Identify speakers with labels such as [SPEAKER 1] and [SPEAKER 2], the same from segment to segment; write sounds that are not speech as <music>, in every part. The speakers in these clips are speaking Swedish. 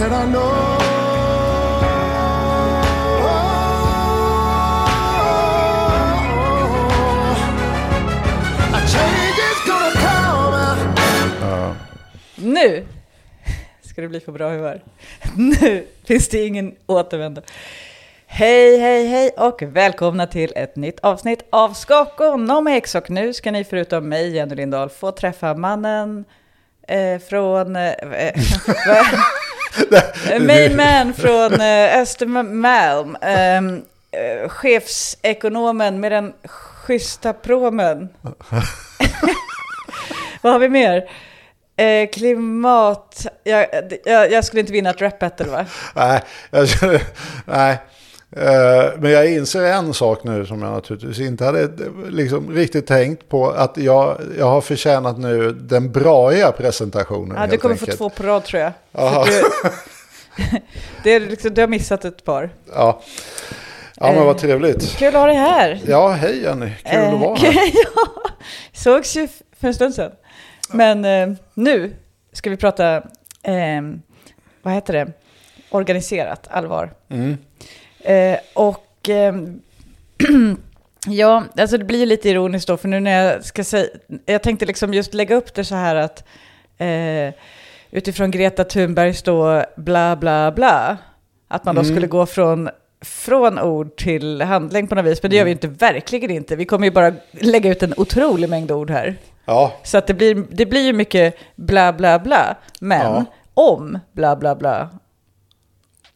[SPEAKER 1] said I know.
[SPEAKER 2] Nu ska det bli på bra humör. Nu finns det ingen återvändo. Hej, hej, hej och välkomna till ett nytt avsnitt av Skakonomics. Och nu ska ni förutom mig, Jenny Lindahl, få träffa mannen eh, från... Eh, eh <laughs> main man från eh, Östermalm. Eh, chefsekonomen med den schyssta promen. <laughs> Vad har vi mer? Eh, klimat... Jag, jag, jag skulle inte vinna ett rap battle va?
[SPEAKER 3] Nej, jag, nej. Eh, men jag inser en sak nu som jag naturligtvis inte hade eh, liksom riktigt tänkt på. Att jag, jag har förtjänat nu den braiga presentationen.
[SPEAKER 2] Ja, du kommer få
[SPEAKER 3] enkelt.
[SPEAKER 2] två på rad tror jag. Du, <laughs> det är liksom, du har missat ett par.
[SPEAKER 3] Ja. ja, men vad trevligt.
[SPEAKER 2] Kul att ha dig här.
[SPEAKER 3] Ja, hej Jenny. Kul att vara <laughs> här.
[SPEAKER 2] Eh, ja, sågs ju för en stund sedan. Men eh, nu ska vi prata, eh, vad heter det, organiserat allvar.
[SPEAKER 3] Mm.
[SPEAKER 2] Eh, och eh, <clears throat> ja, alltså det blir ju lite ironiskt då, för nu när jag ska säga, jag tänkte liksom just lägga upp det så här att eh, utifrån Greta Thunbergs då bla bla bla, att man då
[SPEAKER 3] Mm.
[SPEAKER 2] skulle gå från från ord till handling på något vis, men det gör vi ju inte, verkligen inte. Vi kommer ju bara lägga ut en otrolig mängd ord här.
[SPEAKER 3] Ja,
[SPEAKER 2] Så att det blir, det blir ju mycket bla bla bla, men
[SPEAKER 3] Ja.
[SPEAKER 2] om bla bla bla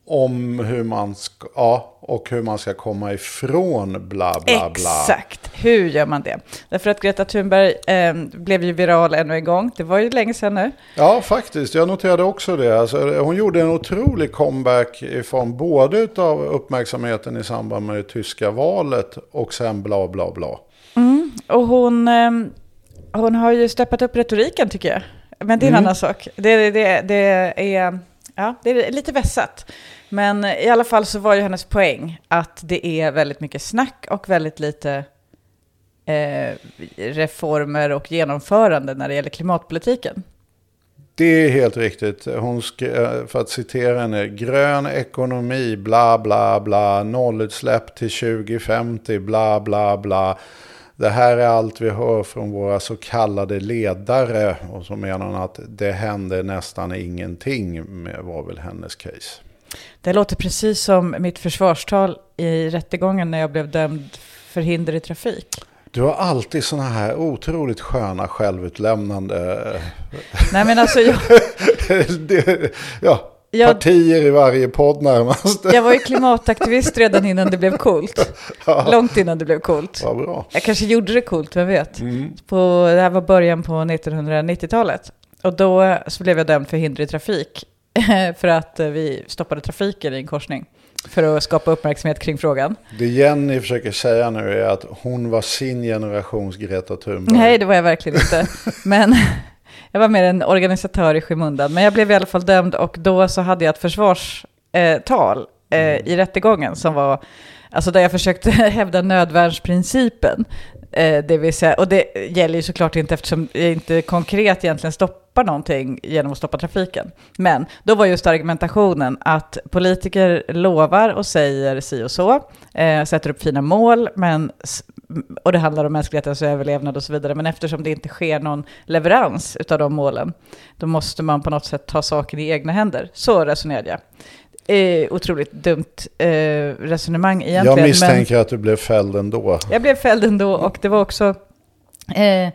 [SPEAKER 3] om hur man ska, ja, och hur man ska komma ifrån bla bla bla.
[SPEAKER 2] Exakt. Hur gör man det? Därför att Greta Thunberg eh, blev ju viral ännu en gång. Det var ju länge sedan nu.
[SPEAKER 3] Ja, faktiskt. Jag noterade också det. Alltså, hon gjorde en otrolig comeback ifrån både av uppmärksamheten i samband med det tyska valet och sen bla bla bla.
[SPEAKER 2] Och hon, eh, hon har ju steppat upp retoriken tycker jag. Men det är en
[SPEAKER 3] Mm.
[SPEAKER 2] annan sak. Det, det, det, är, ja, det är lite vässat. Men i alla fall så var ju hennes poäng att det är väldigt mycket snack och väldigt lite eh, reformer och genomförande när det gäller klimatpolitiken.
[SPEAKER 3] Det är helt riktigt. Hon skrev, eh, för att citera henne, grön ekonomi, bla bla bla, nollutsläpp till 2050, bla bla bla. Det här är allt vi hör från våra så kallade ledare. Och så menar hon att det händer nästan ingenting, med, var väl hennes case.
[SPEAKER 2] Det låter precis som mitt försvarstal i rättegången när jag blev dömd för hinder i trafik.
[SPEAKER 3] Du har alltid sådana här otroligt sköna självutlämnande
[SPEAKER 2] Nej men alltså jag, <laughs>
[SPEAKER 3] ja,
[SPEAKER 2] Jag-
[SPEAKER 3] partier i varje podd närmast.
[SPEAKER 2] jag var ju klimataktivist redan innan det blev coolt. Långt innan det blev coolt.
[SPEAKER 3] Vad bra.
[SPEAKER 2] Jag kanske gjorde det coolt, vem vet?
[SPEAKER 3] Mm.
[SPEAKER 2] På, det här var början på 1990-talet. Och då så blev jag dömd för hinder i trafik. <laughs> För att eh, vi stoppade trafiken i en korsning. För att skapa uppmärksamhet kring frågan.
[SPEAKER 3] Det Jenny försöker säga nu är att hon var sin generations Greta Thunberg.
[SPEAKER 2] Nej, det var jag verkligen inte. <laughs> Men <laughs> jag var mer en organisatör i skymundan. Men jag blev i alla fall dömd och då så hade jag ett försvarstal eh, i rättegången som var, alltså där jag försökte hävda nödvärnsprincipen. Eh, det vill säga, och det gäller ju såklart inte eftersom jag inte konkret egentligen stoppar någonting genom att stoppa trafiken. Men då var just argumentationen att politiker lovar och säger si och så, eh, sätter upp fina mål, men, och det handlar om mänsklighetens överlevnad och så vidare, men eftersom det inte sker någon leverans utav de målen, då måste man på något sätt ta saken i egna händer. Så resonerade jag. Eh, otroligt dumt eh, resonemang egentligen.
[SPEAKER 3] Jag misstänker att du blev fälld ändå.
[SPEAKER 2] jag blev fälld ändå och det var också, eh,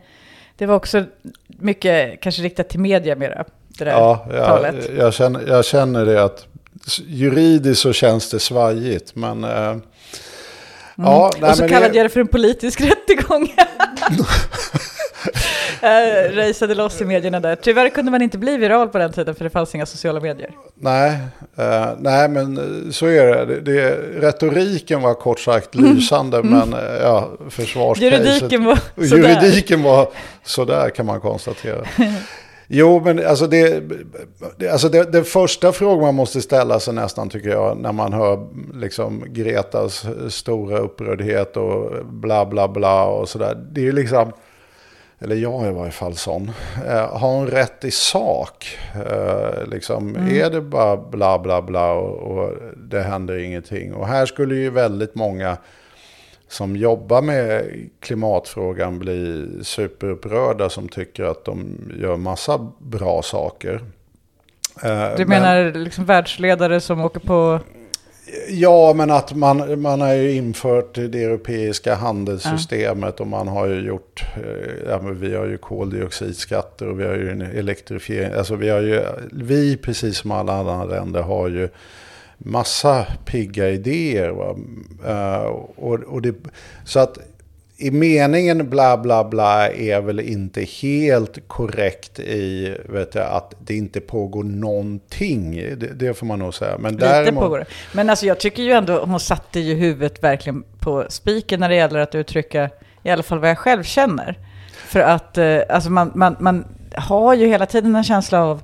[SPEAKER 2] det var också mycket kanske riktat till media mera. Det där
[SPEAKER 3] Ja, jag,
[SPEAKER 2] talet.
[SPEAKER 3] jag, känner, jag känner det att juridiskt så känns det svajigt. Men eh, ja, nej,
[SPEAKER 2] och så
[SPEAKER 3] men
[SPEAKER 2] kallade
[SPEAKER 3] det,
[SPEAKER 2] jag det för en politisk <laughs> rättegång. <laughs> Raceade loss i medierna där. Tyvärr kunde man inte bli viral på den tiden för det fanns inga sociala medier.
[SPEAKER 3] nej, eh, nej, men eh, så är det. det, det retoriken var kort sagt lysande, men eh, ja, försvarscaset.
[SPEAKER 2] Mm. Juridiken var sådär.
[SPEAKER 3] Juridiken var sådär kan man konstatera. <laughs> Jo, men alltså det, det, alltså det, det första frågan man måste ställa sig nästan tycker jag när man hör liksom Gretas stora upprördhet och bla bla bla och sådär. Det är ju liksom, eller jag är i varje fall sån, eh, har hon rätt i sak? Eh, liksom, mm. Är det bara bla bla bla och, och, det händer ingenting? Och här skulle ju väldigt många som jobbar med klimatfrågan bli superupprörda som tycker att de gör massa bra saker.
[SPEAKER 2] Eh, du menar men, liksom världsledare som åker på
[SPEAKER 3] Ja, men att man, man har ju infört det europeiska handelssystemet ja. och man har ju gjort, eh, ja men vi har ju koldioxidskatter och vi har ju en elektrifiering. Alltså vi har ju, vi precis som alla andra länder har ju massa pigga idéer. Uh, och, och det, så att i meningen bla bla bla är väl inte helt korrekt i vet jag, att det inte pågår någonting. Det, det får man nog säga. Men
[SPEAKER 2] Lite däremot... pågår. Men alltså jag tycker ju ändå, hon satte ju huvudet verkligen på spiken när det gäller att uttrycka i alla fall vad jag själv känner. För att eh, alltså man, man, man har ju hela tiden en känsla av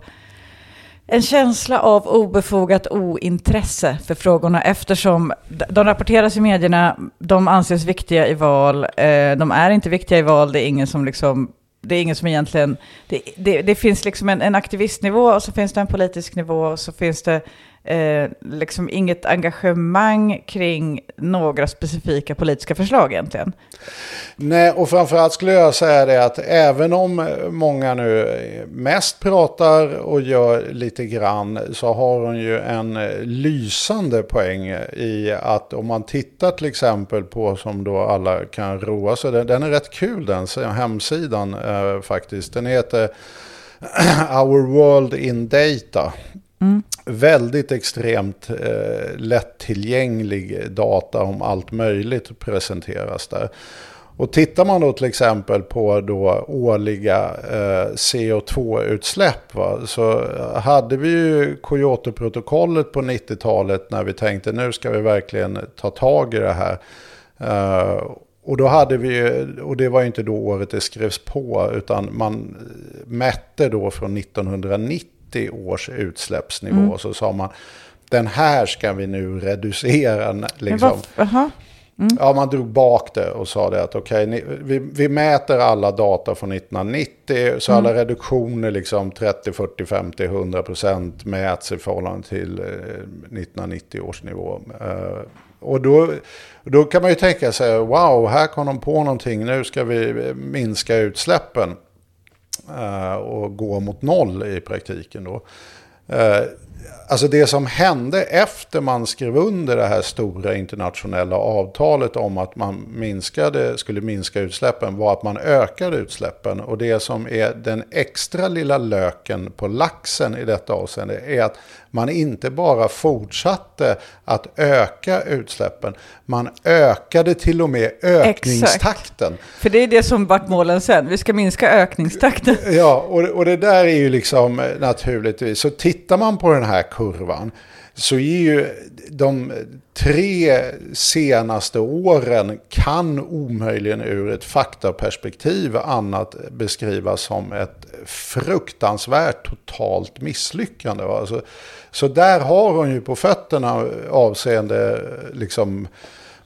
[SPEAKER 2] en känsla av obefogat ointresse för frågorna eftersom de rapporteras i medierna, de anses viktiga i val, eh, de är inte viktiga i val, det är ingen som liksom det är ingen som egentligen... Det, det, det finns liksom en, en, aktivistnivå och så finns det en politisk nivå och så finns det eh, liksom inget engagemang kring några specifika politiska förslag egentligen.
[SPEAKER 3] Nej, och framförallt skulle jag säga det att även om många nu mest pratar och gör lite grann så har hon ju en eh, lysande poäng i att om man tittar till exempel på som då alla kan roa sig, den, den är rätt kul den hemsidan eh, faktiskt. Den heter <clears throat> Our World in Data. Mm. Väldigt extremt eh, lättillgänglig data om allt möjligt presenteras där. Och tittar man då till exempel på då årliga eh, CO2-utsläpp så hade vi ju Kyoto-protokollet på 90-talet när vi tänkte nu ska vi verkligen ta tag i det här. Eh, och då hade vi, och det var inte då året det skrevs på, utan man mätte då från 1990 90 års utsläppsnivå. Mm. Så sa man, den här ska vi nu reducera. Liksom. Mm. Ja, man drog bak det och sa det att okej, okay, vi, vi, mäter alla data från 1990, så mm. alla reduktioner, liksom 30, 40, 50, 100 procent mäts i förhållande till eh, 1990 års nivå. Eh, och då, då kan man ju tänka sig, wow, här kom de på någonting, nu ska vi minska utsläppen. Eh, och gå mot noll i praktiken då. Eh, Alltså det som hände efter man skrev under det här stora internationella avtalet om att man minskade, skulle minska utsläppen var att man ökade utsläppen. Och det som är den extra lilla löken på laxen i detta avseende är att man inte bara fortsatte att öka utsläppen, man ökade till och med ökningstakten. Exakt.
[SPEAKER 2] För det är det som vart målen sen, vi ska minska ökningstakten.
[SPEAKER 3] Ja, och, och det där är ju liksom naturligtvis, så tittar man på den här kurvan så är ju de tre senaste åren kan omöjligen ur ett faktaperspektiv annat beskrivas som ett fruktansvärt totalt misslyckande. Alltså, så där har hon ju på fötterna avseende liksom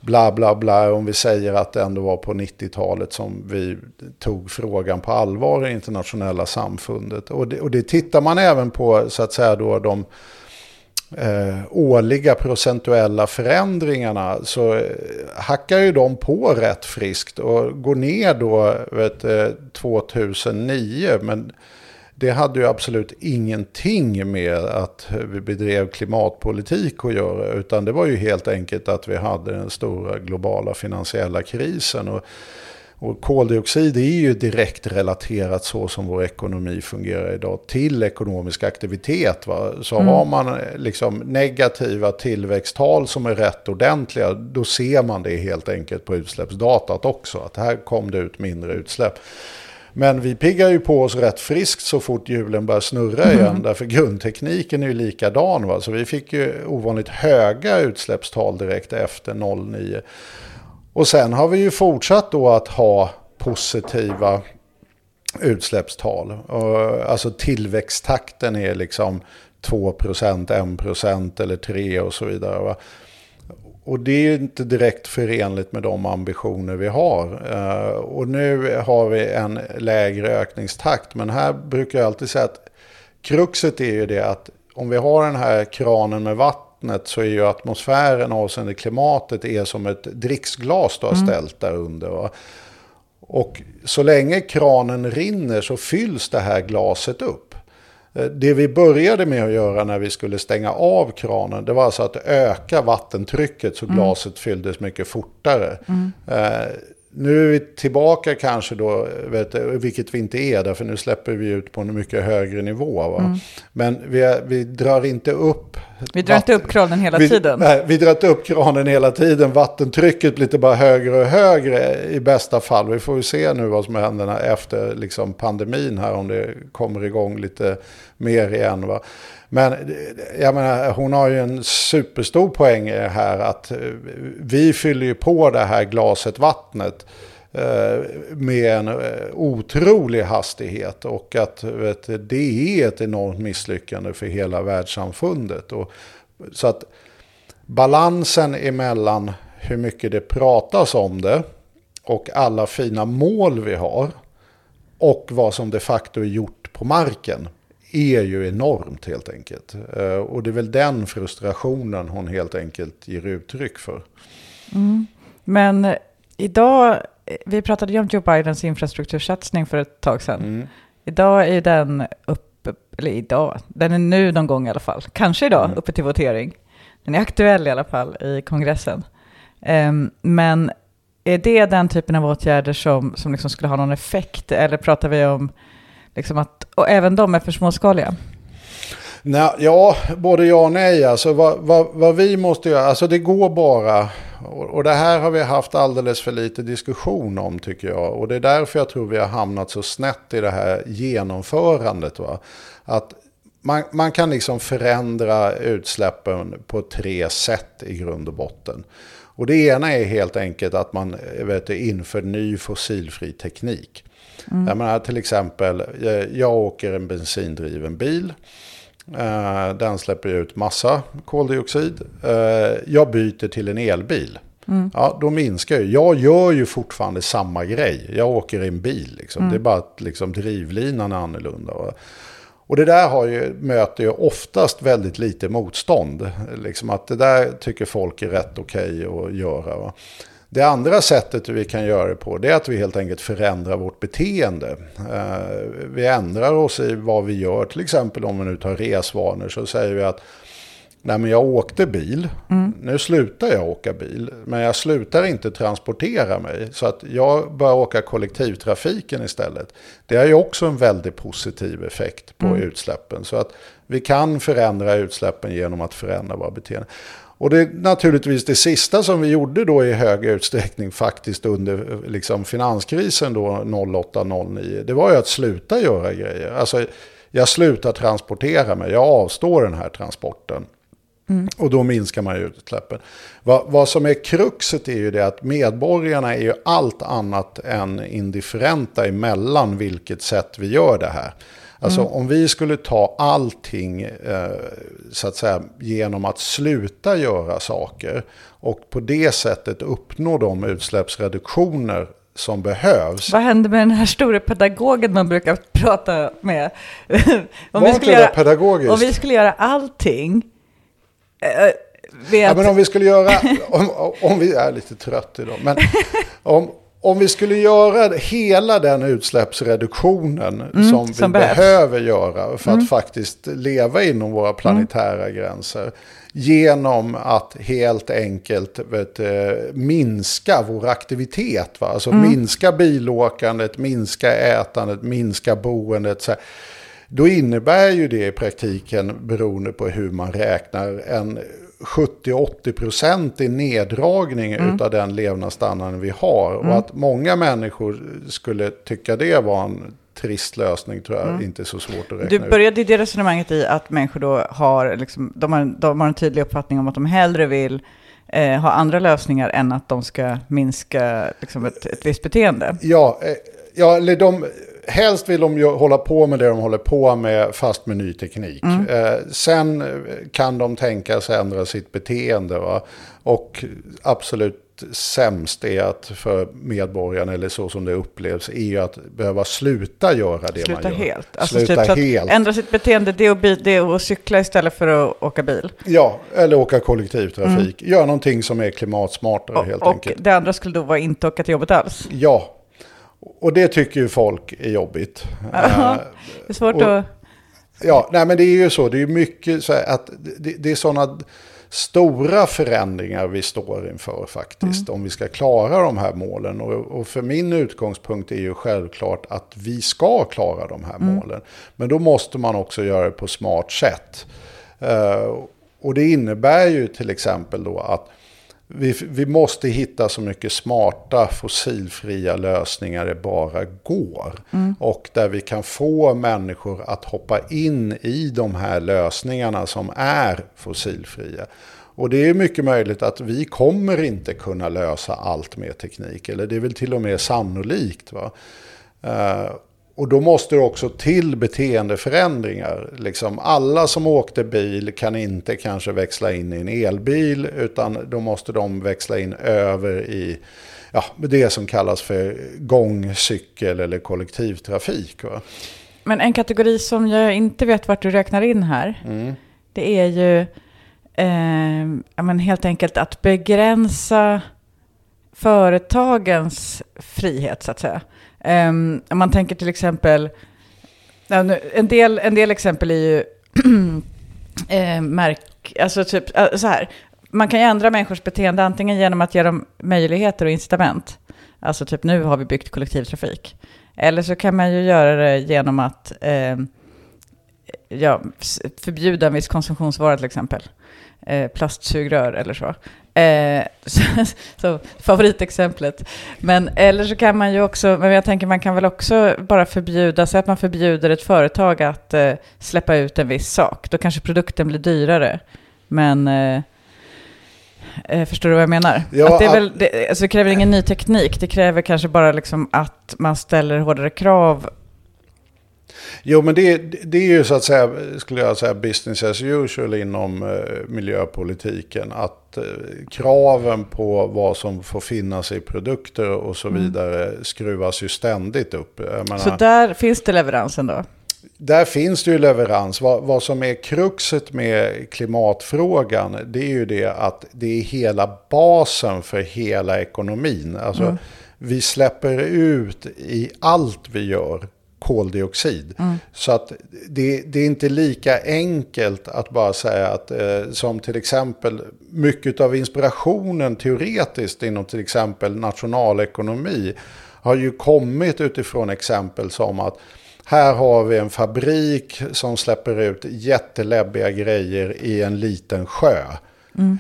[SPEAKER 3] bla bla bla om vi säger att det ändå var på 90-talet som vi tog frågan på allvar i internationella samfundet. Och det, och det tittar man även på så att säga då de eh, årliga procentuella förändringarna så eh, hackar ju de på rätt friskt och går ner då vet, eh, 2009. Men det hade ju absolut ingenting med att vi bedrev klimatpolitik att göra. Utan det var ju helt enkelt att vi hade den stora globala finansiella krisen. Och, och koldioxid är ju direkt relaterat så som vår ekonomi fungerar idag till ekonomisk aktivitet. Va? Så mm. har man liksom negativa tillväxttal som är rätt ordentliga, då ser man det helt enkelt på utsläppsdatat också. Att här kom det ut mindre utsläpp. Men vi piggar ju på oss rätt friskt så fort hjulen börjar snurra mm. igen. Därför grundtekniken är ju likadan. Va? Så vi fick ju ovanligt höga utsläppstal direkt efter 09. Och sen har vi ju fortsatt då att ha positiva utsläppstal. Alltså tillväxttakten är liksom 2%, 1% eller 3% och så vidare. Va? och det är ju inte direkt förenligt med de ambitioner vi har. Eh, och nu har vi en lägre ökningstakt. Men här brukar jag alltid säga att kruxet är ju det att om vi har den här kranen med vatten vattnet så är ju atmosfären avseende klimatet är som ett dricksglas du har ställt där under. Va? Och så länge kranen rinner så fylls det här glaset upp. Eh, Det vi började med att göra när vi skulle stänga av kranen, det var alltså att öka vattentrycket så glaset fylldes mycket fortare. Eh, nu är vi tillbaka kanske då, vet, vilket vi inte är, därför nu släpper vi ut på en mycket högre nivå. Va? Men vi, vi drar inte upp...
[SPEAKER 2] Vi drar inte upp kranen hela
[SPEAKER 3] vi,
[SPEAKER 2] tiden.
[SPEAKER 3] Nej, vi drar inte upp kranen hela tiden. Vattentrycket blir lite bara högre och högre i bästa fall. Vi får ju se nu vad som händer efter liksom, pandemin här, om det kommer igång lite mer igen. Va? Men jag menar, hon har ju en superstor poäng i det här att eh, vi fyller ju på det här glaset vattnet eh, med en eh, otrolig hastighet och att vet, det är ett enormt misslyckande för hela världssamfundet. Och, så att balansen emellan hur mycket det pratas om det och alla fina mål vi har och vad som de facto är gjort på marken är ju enormt helt enkelt. Eh, Och det är väl den frustrationen hon helt enkelt ger uttryck för.
[SPEAKER 2] Men eh, idag, eh, vi pratade ju om Joe Bidens infrastruktursatsning för ett tag sedan.
[SPEAKER 3] Mm.
[SPEAKER 2] Idag är den uppe, eller idag, den är nu någon gång i alla fall, kanske idag,
[SPEAKER 3] Mm.
[SPEAKER 2] uppe till votering. Den är aktuell i alla fall i kongressen. Ehm, men är det den typen av åtgärder som, som liksom skulle ha någon effekt? Eller pratar vi om liksom att, och även de är för småskaliga?
[SPEAKER 3] Nej, ja, både ja och nej. Alltså, vad, vad, vad vi måste göra, alltså det går bara, och, och det här har vi haft alldeles för lite diskussion om tycker jag. Och det är därför jag tror vi har hamnat så snett i det här genomförandet. Va? Att man, man kan liksom förändra utsläppen på tre sätt i grund och botten. Och det ena är helt enkelt att man vet, inför ny fossilfri teknik. Jag menar till exempel, eh, jag åker en bensindriven bil. Eh, Den släpper ut massa koldioxid. Eh, Jag byter till en elbil. Ja, då minskar ju. Jag gör ju fortfarande samma grej. Jag åker i en bil. Liksom. Det är bara att liksom, drivlinan är annorlunda. Och det där har ju, möter ju oftast väldigt lite motstånd. Liksom att det där tycker folk är rätt okej att göra. Va? Det andra sättet vi kan göra det på det är att vi helt enkelt förändrar vårt beteende. Eh, vi ändrar oss i vad vi gör. Till exempel om vi nu tar resvanor så säger vi att Nej, men jag åkte bil. Nu slutar jag åka bil. Men jag slutar inte transportera mig. Så att jag börjar åka kollektivtrafiken istället. Det har ju också en väldigt positiv effekt på utsläppen. Så att vi kan förändra utsläppen genom att förändra våra beteenden. Och det är naturligtvis det sista som vi gjorde då i hög utsträckning faktiskt under liksom finanskrisen då 08-09. Det var ju att sluta göra grejer. Alltså jag slutar transportera mig, jag avstår den här transporten. Och då minskar man ju utsläppen. Vad, vad som är kruxet är ju det att medborgarna är ju allt annat än indifferenta emellan vilket sätt vi gör det här. Alltså om vi skulle ta allting eh, så att säga genom att sluta göra saker och på det sättet uppnå de utsläppsreduktioner som behövs.
[SPEAKER 2] Vad händer med den här stora pedagogen man brukar prata med? <laughs> om,
[SPEAKER 3] inte det pedagogiskt?
[SPEAKER 2] om vi skulle göra allting eh, vet,
[SPEAKER 3] Ja, men om vi skulle göra, om, om vi är lite trött idag, men <laughs> om, om vi skulle göra hela den utsläppsreduktionen som vi
[SPEAKER 2] som
[SPEAKER 3] behöver göra för att faktiskt leva inom våra planetära gränser. Genom att helt enkelt vet, du, minska vår aktivitet. Va? Alltså minska bilåkandet, minska ätandet, minska boendet. Så här. Då innebär ju det i praktiken, beroende på hur man räknar, en 70-80% i neddragning utav den levnadsstandarden vi har. Och att många människor skulle tycka det var en trist lösning tror jag inte är så svårt att räkna
[SPEAKER 2] Du
[SPEAKER 3] ut.
[SPEAKER 2] började ju det resonemanget i att människor då har, liksom, de har, de har en tydlig uppfattning om att de hellre vill eh, ha andra lösningar än att de ska minska liksom, ett, ett visst beteende.
[SPEAKER 3] Ja, eh, ja eller de, helst vill de ju hålla på med det de håller på med fast med ny teknik. Eh, sen kan de tänka sig ändra sitt beteende. Va? Och absolut sämst är att för medborgarna, eller så som det upplevs, är ju att behöva sluta göra det
[SPEAKER 2] Sluta
[SPEAKER 3] man gör.
[SPEAKER 2] helt. Alltså
[SPEAKER 3] sluta
[SPEAKER 2] typ att
[SPEAKER 3] helt.
[SPEAKER 2] Ändra sitt beteende, det är, att, det är att cykla istället för att åka bil.
[SPEAKER 3] Ja, eller åka kollektivtrafik. Gör någonting som är klimatsmartare helt
[SPEAKER 2] Mm. Och, och
[SPEAKER 3] enkelt.
[SPEAKER 2] det andra skulle då vara inte åka till jobbet alls.
[SPEAKER 3] Ja, och det tycker ju folk är jobbigt.
[SPEAKER 2] Ja.
[SPEAKER 3] Eh, <laughs>
[SPEAKER 2] Det är svårt
[SPEAKER 3] Och-
[SPEAKER 2] att...
[SPEAKER 3] Ja, nej men det är ju så. Det är mycket så att det, det är sådana stora förändringar vi står inför faktiskt. Om vi ska klara de här målen. Och, och för min utgångspunkt är ju självklart att vi ska klara de här målen. Men då måste man också göra det på smart sätt. Eh, och det innebär ju till exempel då att vi, vi måste hitta så mycket smarta fossilfria lösningar det bara går. Och där vi kan få människor att hoppa in i de här lösningarna som är fossilfria. Och det är mycket möjligt att vi kommer inte kunna lösa allt med teknik. Eller det är väl till och med sannolikt. Va? Och då måste det också till beteendeförändringar. Liksom alla som åkte bil kan inte kanske växla in i en elbil. Utan då måste de växla in över i ja, det som kallas för gång, cykel eller kollektivtrafik. Va?
[SPEAKER 2] Men en kategori som jag inte vet vart du räknar in här,
[SPEAKER 3] Mm.
[SPEAKER 2] det är ju eh, ja, men helt enkelt att begränsa företagens frihet, så att säga. Um, om man tänker till exempel, en, del, en del exempel är ju <clears throat> eh, märk, alltså typ så här, man kan ju ändra människors beteende antingen genom att ge dem möjligheter och incitament. Alltså typ nu har vi byggt kollektivtrafik. Eller så kan man ju göra det genom att eh, ja, förbjuda en viss konsumtionsvara till exempel. Eh, plastsugrör eller så. Eh, <laughs> så, så. Favoritexemplet. Men eller så kan man ju också, men jag tänker man kan väl också bara förbjuda, så att man förbjuder ett företag att eh, släppa ut en viss sak. Då kanske produkten blir dyrare. Men eh, eh, förstår du vad jag menar?
[SPEAKER 3] Ja,
[SPEAKER 2] att det, väl, det, alltså det kräver ingen ny teknik, det kräver kanske bara liksom att man ställer hårdare krav
[SPEAKER 3] Jo, men det, det är ju så att säga, skulle jag säga, business as usual inom eh, miljöpolitiken. Att eh, kraven på vad som får finnas i produkter och så vidare skruvas ju ständigt upp. Menar,
[SPEAKER 2] Så där finns det leveransen då?
[SPEAKER 3] där finns det ju leverans. Vad, vad som är kruxet med klimatfrågan, det är ju det att det är hela basen för hela ekonomin. Alltså, vi släpper ut i allt vi gör koldioxid. Så att det, det är inte lika enkelt att bara säga att eh, som till exempel mycket av inspirationen teoretiskt inom till exempel nationalekonomi har ju kommit utifrån exempel som att här har vi en fabrik som släpper ut jätteläbbiga grejer i en liten sjö.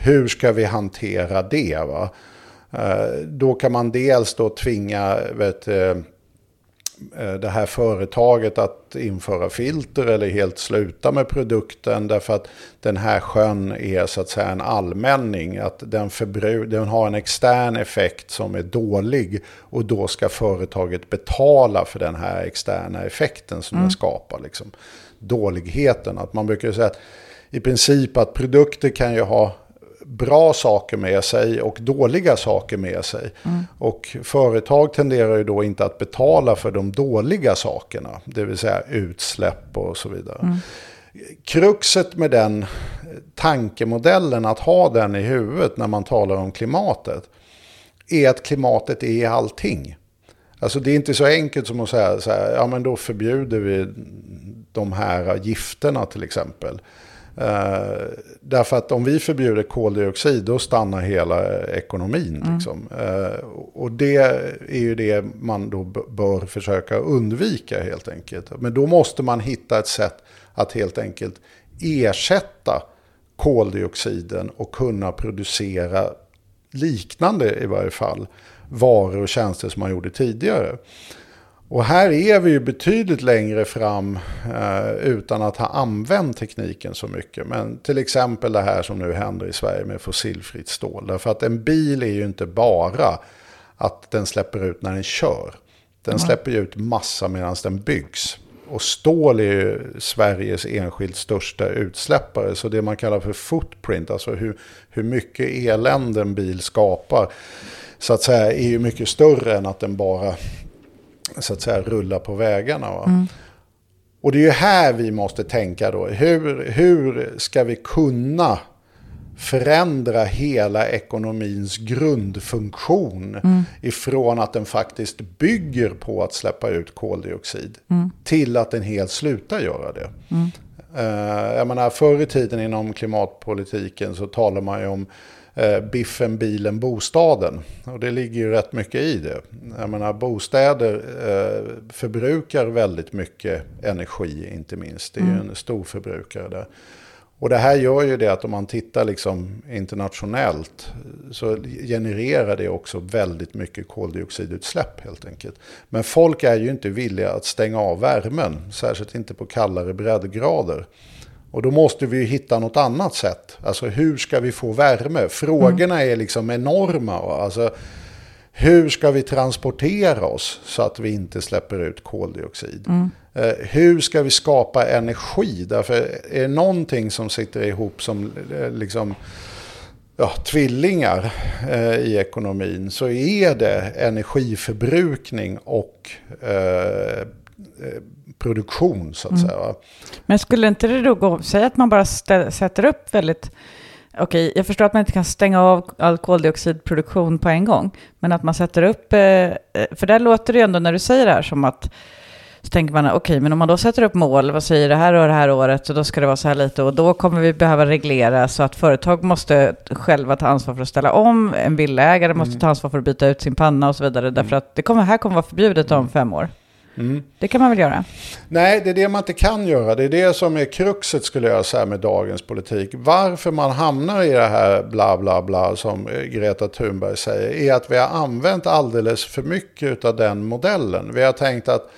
[SPEAKER 3] Hur ska vi hantera det? Va? Eh, Då kan man dels då tvinga vet, eh, det här företaget att införa filter eller helt sluta med produkten därför att den här sjön är så att säga en allmänning. Att den, förbru- den har en extern effekt som är dålig och då ska företaget betala för den här externa effekten som den skapar. Liksom. Dåligheten, att man brukar säga att i princip att produkter kan ju ha bra saker med sig och dåliga saker med sig. Och företag tenderar ju då inte att betala för de dåliga sakerna, det vill säga utsläpp och så vidare. Kruxet med den tankemodellen, att ha den i huvudet när man talar om klimatet, är att klimatet är allting. Alltså det är inte så enkelt som att säga så här, ja men då förbjuder vi de här gifterna till exempel. Eh, därför att om vi förbjuder koldioxid då stannar hela ekonomin. Liksom. Eh, och det är ju det man då bör försöka undvika helt enkelt. Men då måste man hitta ett sätt att helt enkelt ersätta koldioxiden och kunna producera liknande i varje fall varor och tjänster som man gjorde tidigare. Och här är vi ju betydligt längre fram eh, utan att ha använt tekniken så mycket. Men till exempel det här som nu händer i Sverige med fossilfritt stål. Därför att en bil är ju inte bara att den släpper ut när den kör. Den släpper ju ut massa medan den byggs. Och stål är ju Sveriges enskilt största utsläppare. Så det man kallar för footprint, alltså hur, hur mycket elände en bil skapar, så att säga, är ju mycket större än att den bara så att säga, rullar på vägarna. Mm. Och det är ju här vi måste tänka då. Hur, hur ska vi kunna förändra hela ekonomins grundfunktion mm. ifrån att den faktiskt bygger på att släppa ut koldioxid mm. till att den helt slutar göra det. Mm. Uh, jag menar, förr i tiden inom klimatpolitiken så talar man ju om biffen, bilen, bostaden. Och det ligger ju rätt mycket i det. Jag menar, bostäder uh, förbrukar väldigt mycket energi, inte minst. Det är ju mm. en stor förbrukare där. Och det här gör ju det att om man tittar liksom internationellt så genererar det också väldigt mycket koldioxidutsläpp helt enkelt. Men folk är ju inte villiga att stänga av värmen, särskilt inte på kallare breddgrader. Och då måste vi ju hitta något annat sätt. Alltså hur ska vi få värme? Frågorna mm. är liksom enorma. Alltså, hur ska vi transportera oss så att vi inte släpper ut koldioxid? Mm. Eh, hur ska vi skapa energi? Därför är det någonting som sitter ihop som eh, liksom, ja, tvillingar eh, i ekonomin så är det energiförbrukning och eh, produktion så att mm. säga.
[SPEAKER 2] Men skulle inte det då gå, säg att man bara sätter upp väldigt Okej, jag förstår att man inte kan stänga av all koldioxidproduktion på en gång, men att man sätter upp, eh, för där låter det ju ändå när du säger det här som att så tänker man, okej, okay, men om man då sätter upp mål, vad säger det här och det här året, så då ska det vara så här lite, och då kommer vi behöva reglera så att företag måste själva ta ansvar för att ställa om, en villägare måste mm. ta ansvar för att byta ut sin panna och så vidare, därför att det kommer, här kommer vara förbjudet om fem år. Mm. Det kan man väl göra?
[SPEAKER 3] Nej, det är det man inte kan göra. Det är det som är kruxet skulle jag säga med dagens politik. Varför man hamnar i det här bla bla bla som Greta Thunberg säger är att vi har använt alldeles för mycket av den modellen. Vi har tänkt att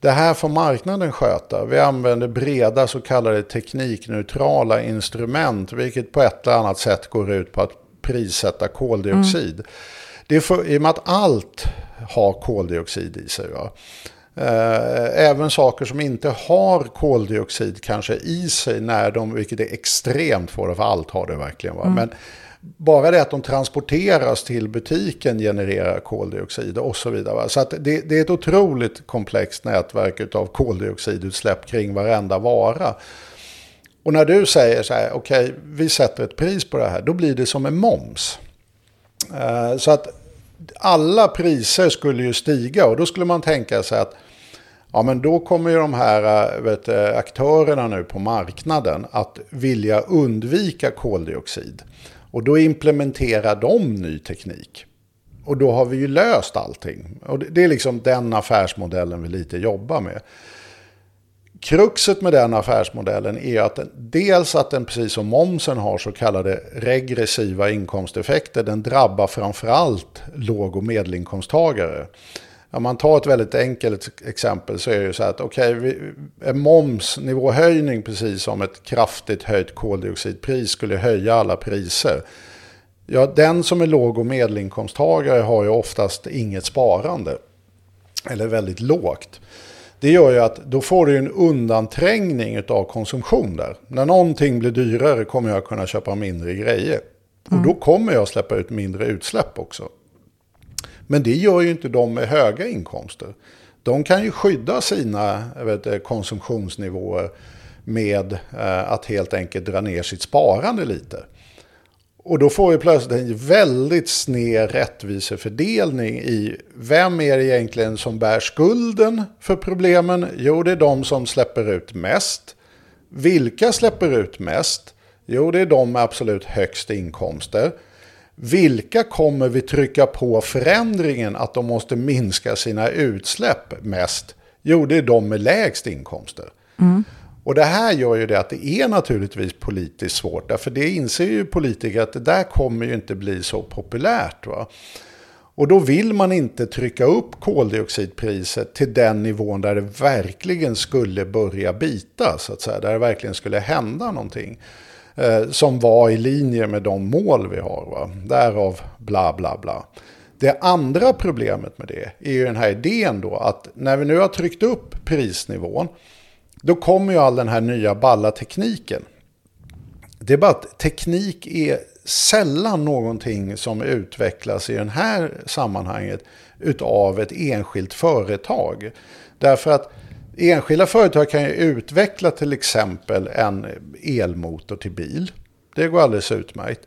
[SPEAKER 3] det här får marknaden sköta. Vi använder breda så kallade teknikneutrala instrument, vilket på ett eller annat sätt går ut på att prissätta koldioxid. Mm. Det för, I och med att allt har koldioxid i sig. Va? Eh, även saker som inte har koldioxid kanske i sig när de, vilket är extremt få, för allt har det verkligen. Va? Mm. Men bara det att de transporteras till butiken genererar koldioxid och så vidare. Va? Så att det, det, är ett otroligt komplext nätverk av koldioxidutsläpp kring varenda vara. Och när du säger så här, okej, okay, vi sätter ett pris på det här, då blir det som en moms. Uh, så att alla priser skulle ju stiga och då skulle man tänka sig att Ja, men då kommer ju de här eh, vet, eh, aktörerna nu på marknaden att vilja undvika koldioxid. Och då implementerar de ny teknik. Och då har vi ju löst allting. Och det är liksom den affärsmodellen vi lite jobbar med. Kruxet med den affärsmodellen är att den, dels att den precis som momsen har så kallade regressiva inkomsteffekter. Den drabbar framförallt låg och medelinkomsttagare. Om man tar ett väldigt enkelt exempel så är det så att okej, okay, en momsnivåhöjning precis som ett kraftigt höjt koldioxidpris skulle höja alla priser. Ja, den som är låg och medelinkomsttagare har ju oftast inget sparande. Eller väldigt lågt. Det gör ju att då får du en undanträngning av konsumtion där. När någonting blir dyrare kommer jag kunna köpa mindre grejer. Och då kommer jag släppa ut mindre utsläpp också. Men det gör ju inte de med höga inkomster. De kan ju skydda sina vet, konsumtionsnivåer med eh, att helt enkelt dra ner sitt sparande lite. Och då får vi plötsligt en väldigt sned rättvisefördelning i vem är det egentligen som bär skulden för problemen? Jo, det är de som släpper ut mest. Vilka släpper ut mest? Jo, det är de med absolut högst inkomster. Vilka kommer vi trycka på förändringen att de måste minska sina utsläpp mest? Jo, det är de med lägst inkomster. Mm. Och det här gör ju det att det är naturligtvis politiskt svårt. Därför det inser ju politiker att det där kommer ju inte bli så populärt. Va? Och då vill man inte trycka upp koldioxidpriset till den nivån där det verkligen skulle börja bita. Så att säga, där det verkligen skulle hända någonting. Eh, som var i linje med de mål vi har. Va? Därav bla bla bla. Det andra problemet med det är ju den här idén då att när vi nu har tryckt upp prisnivån då kommer ju all den här nya balla tekniken. Det är bara att teknik är sällan någonting som utvecklas i det här sammanhanget utav ett enskilt företag. Därför att enskilda företag kan ju utveckla till exempel en elmotor till bil. Det går alldeles utmärkt.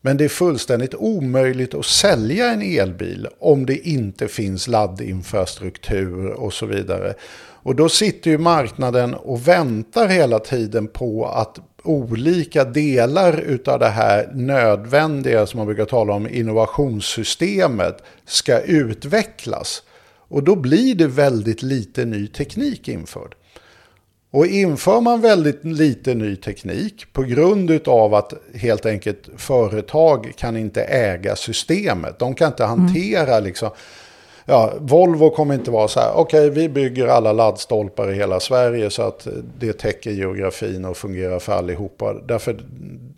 [SPEAKER 3] Men det är fullständigt omöjligt att sälja en elbil om det inte finns laddinfrastruktur och så vidare. Och då sitter ju marknaden och väntar hela tiden på att olika delar utav det här nödvändiga som man brukar tala om innovationssystemet ska utvecklas. Och då blir det väldigt lite ny teknik införd. Och inför man väldigt lite ny teknik på grund av att helt enkelt företag kan inte äga systemet. De kan inte hantera mm. liksom ja, Volvo kommer inte vara så här, okej okay, vi bygger alla laddstolpar i hela Sverige så att det täcker geografin och fungerar för allihopa. Därför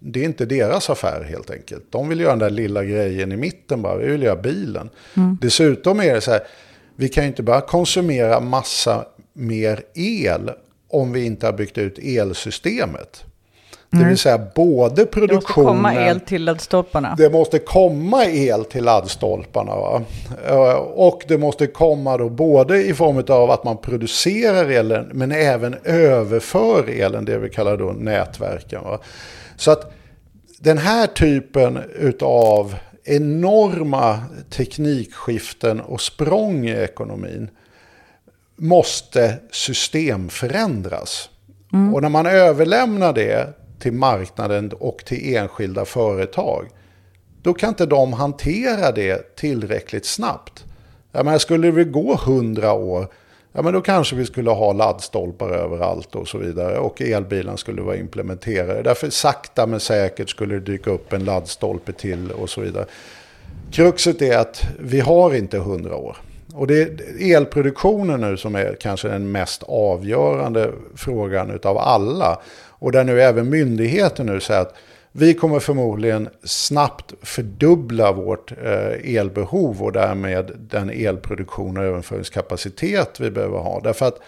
[SPEAKER 3] det är inte deras affär helt enkelt. De vill göra den där lilla grejen i mitten bara, vi vill göra bilen. Mm. Dessutom är det så här, vi kan ju inte bara konsumera massa mer el om vi inte har byggt ut elsystemet. Det vill säga både produktionen... Det måste
[SPEAKER 2] komma el till laddstolparna.
[SPEAKER 3] Det måste komma el till laddstolparna. Va? Eh, och det måste komma då både i form av att man producerar elen men även överför elen, det vi kallar då nätverken. Va? Så att den här typen av enorma teknikskiften och språng i ekonomin måste systemförändras. Mm. Och när man överlämnar det till marknaden och till enskilda företag. Då kan inte de hantera det tillräckligt snabbt. Jag menar, skulle det gå hundra år, ja men då kanske vi skulle ha laddstolpar överallt och så vidare. Och elbilen skulle vara implementerade. Därför sakta men säkert skulle det dyka upp en laddstolpe till och så vidare. Kruxet är att vi har inte hundra år. Och det är elproduktionen nu som är kanske den mest avgörande frågan utav alla. Och där nu även myndigheten nu säger att vi kommer förmodligen snabbt fördubbla vårt eh, elbehov och därmed den elproduktion och överföringskapacitet vi behöver ha. Därför att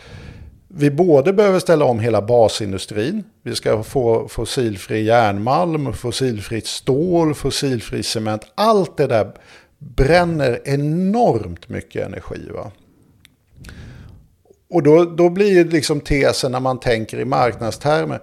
[SPEAKER 3] vi både behöver ställa om hela basindustrin. Vi ska få fossilfri järnmalm, fossilfritt stål, fossilfri cement. Allt det där bränner enormt mycket energi. Va? Och då, då blir liksom tesen när man tänker i marknadstermer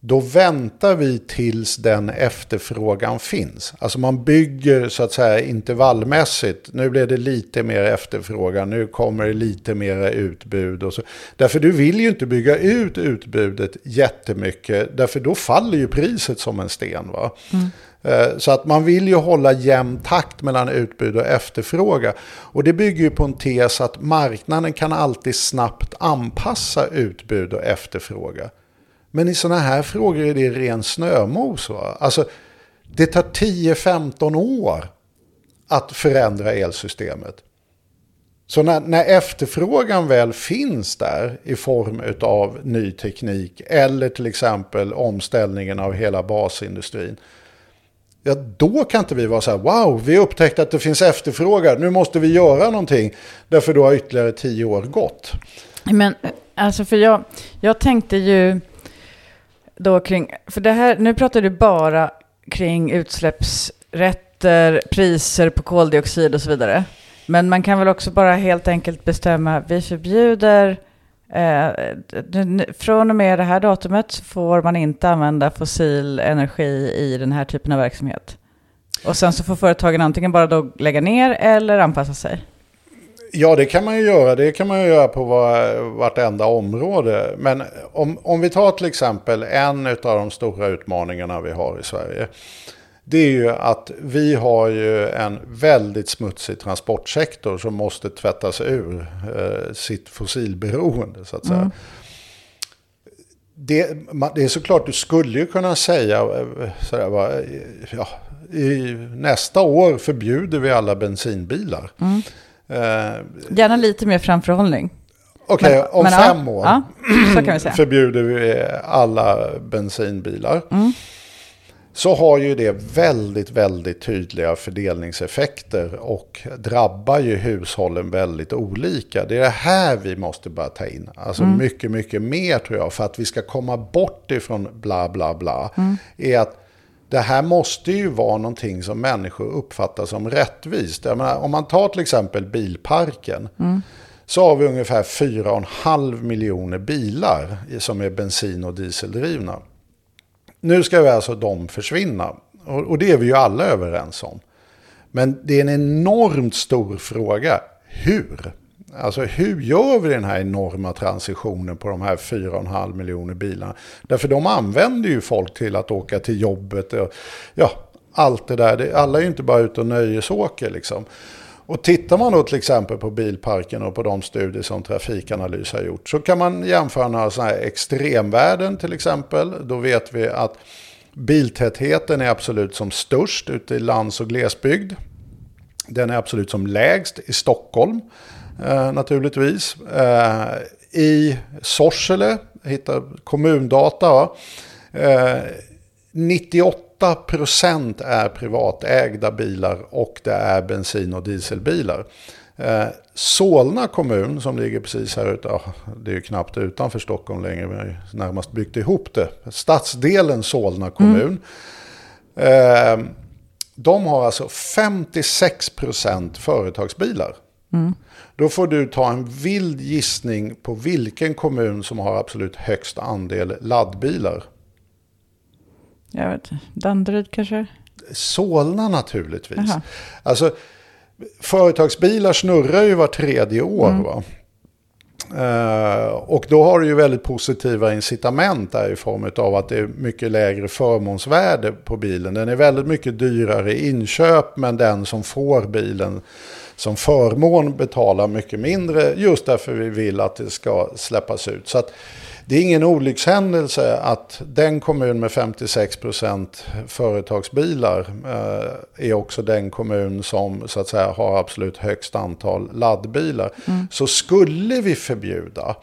[SPEAKER 3] då väntar vi tills den efterfrågan finns. Alltså man bygger så att säga intervallmässigt. Nu blir det lite mer efterfrågan, nu kommer det lite mer utbud. Och så. Därför du vill ju inte bygga ut utbudet jättemycket, därför då faller ju priset som en sten. Va? Mm. Eh, så att man vill ju hålla jämn takt mellan utbud och efterfrågan. Och det bygger ju på en tes att marknaden kan alltid snabbt anpassa utbud och efterfrågan. Men i sådana här frågor är det ren snömos. Va? Alltså, det tar 10-15 år att förändra elsystemet. Så när, när, efterfrågan väl finns där i form av ny teknik eller till exempel omställningen av hela basindustrin. Ja, då kan inte vi vara så här, wow, vi upptäckte att det finns efterfrågan, nu måste vi göra någonting. Därför då har ytterligare tio år gått.
[SPEAKER 2] Men alltså för jag, jag tänkte ju då kring, för det här, nu pratar du bara kring utsläppsrätter, priser på koldioxid och så vidare. Men man kan väl också bara helt enkelt bestämma, vi förbjuder Eh, från och med det här datumet så får man inte använda fossil energi i den här typen av verksamhet. Och sen så får företagen antingen bara då lägga ner eller anpassa sig.
[SPEAKER 3] Ja, det kan man ju göra. Det kan man ju göra på var, vartenda område. Men om, om vi tar till exempel en av de stora utmaningarna vi har i Sverige. Det är ju att vi har ju en väldigt smutsig transportsektor som måste tvättas ur eh, sitt fossilberoende så att säga. Mm. Det, det, är såklart, du skulle ju kunna säga eh, sådär, va, ja, i, nästa år förbjuder vi alla bensinbilar. Mm.
[SPEAKER 2] Eh, Gärna lite mer framförhållning.
[SPEAKER 3] Okej, okay, om men, fem ja, år ja, förbjuder vi alla bensinbilar. Mm. så har ju det väldigt, väldigt tydliga fördelningseffekter och drabbar ju hushållen väldigt olika. Det är det här vi måste börja ta in. Alltså mm. mycket, mycket mer tror jag, för att vi ska komma bort ifrån bla, bla, bla. Mm. Är att det här måste ju vara någonting som människor uppfattar som rättvist. Menar, om man tar till exempel bilparken. Mm. Så har vi ungefär 4,5 miljoner bilar som är bensin och dieseldrivna. Nu ska vi alltså de försvinna. Och, det är vi ju alla överens om. Men det är en enormt stor fråga. Hur? Alltså hur gör vi den här enorma transitionen på de här 4,5 miljoner bilarna? Därför de använder ju folk till att åka till jobbet. Och, ja, allt det där. Alla är ju inte bara ute och nöjesåker liksom. Och tittar man då till exempel på bilparken och på de studier som Trafikanalys har gjort så kan man jämföra några sådana här extremvärden till exempel. Då vet vi att biltätheten är absolut som störst ute i lands och glesbygd. Den är absolut som lägst i Stockholm eh, naturligtvis. Eh, I Sorsele, hittar kommundata, eh, 98 8% är privatägda bilar och det är bensin och dieselbilar. Eh, Solna kommun som ligger precis här ute, det är ju knappt utanför Stockholm längre, vi har närmast byggt ihop det. Stadsdelen Solna kommun. Mm. Eh, de har alltså 56% företagsbilar. Mm. Då får du ta en vild gissning på vilken kommun som har absolut högst andel laddbilar.
[SPEAKER 2] Jag vet Danderyd kanske?
[SPEAKER 3] Solna naturligtvis. Aha. Alltså, företagsbilar snurrar ju var tredje år. Mm. Va? Uh, och då har du ju väldigt positiva incitament där i form av att det är mycket lägre förmånsvärde på bilen. Den är väldigt mycket dyrare i inköp men den som får bilen som förmån betalar mycket mindre just därför vi vill att det ska släppas ut. Så att det är ingen olyckshändelse att den kommun med 56% företagsbilar eh, är också den kommun som så att säga har absolut högst antal laddbilar. Mm. Så skulle vi förbjuda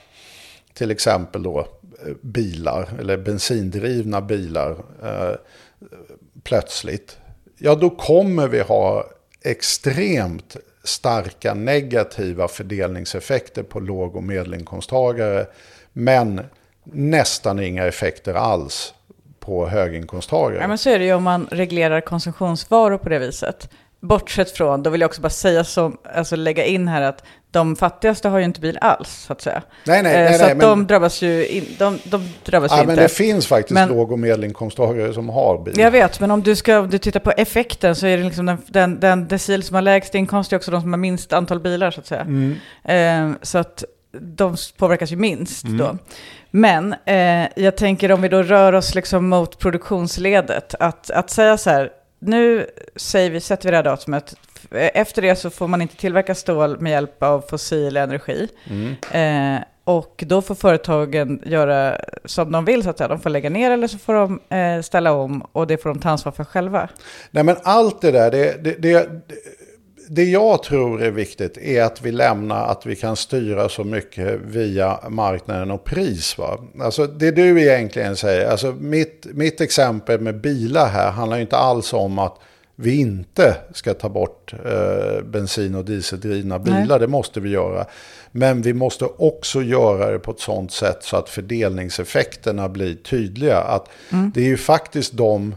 [SPEAKER 3] till exempel då eh, bilar eller bensindrivna bilar eh, plötsligt. Ja, då kommer vi ha extremt starka negativa fördelningseffekter på låg och medelinkomsttagare men nästan inga effekter alls på höginkomsttagare.
[SPEAKER 2] Ja, men så är det ju om man reglerar konsumtionsvaror på det viset. Bortsett från, då vill jag också bara säga som, alltså lägga in här att de fattigaste har ju inte bil alls, så att säga.
[SPEAKER 3] Nej, nej, nej.
[SPEAKER 2] Eh, så
[SPEAKER 3] nej,
[SPEAKER 2] att men... de drabbas ju, in, de, de drabbas ja, ju
[SPEAKER 3] inte.
[SPEAKER 2] Men
[SPEAKER 3] det finns faktiskt men... låg och medelinkomsttagare som har bil.
[SPEAKER 2] Jag vet, men om du, ska, om du tittar på effekten så är det liksom den, den, den decil som har lägst inkomst är också de som har minst antal bilar, så att säga. Mm. Eh, så att de påverkas ju minst mm. då. Men eh, jag tänker om vi då rör oss liksom mot produktionsledet, att, att säga så här, nu säger vi, sätter vi det här datumet, efter det så får man inte tillverka stål med hjälp av fossil energi. Mm. Eh, och då får företagen göra som de vill, så att säga. De får lägga ner eller så får de eh, ställa om och det får de ta ansvar för själva.
[SPEAKER 3] Nej men allt det där, det, det, det det jag tror är viktigt är att vi lämnar att vi kan styra så mycket via marknaden och pris. Va? Alltså det du egentligen säger, alltså mitt, mitt exempel med bilar här handlar inte alls om att vi inte ska ta bort eh, bensin och dieseldrivna bilar. Nej. Det måste vi göra. Men vi måste också göra det på ett sånt sätt så att fördelningseffekterna blir tydliga. Att mm. Det är ju faktiskt de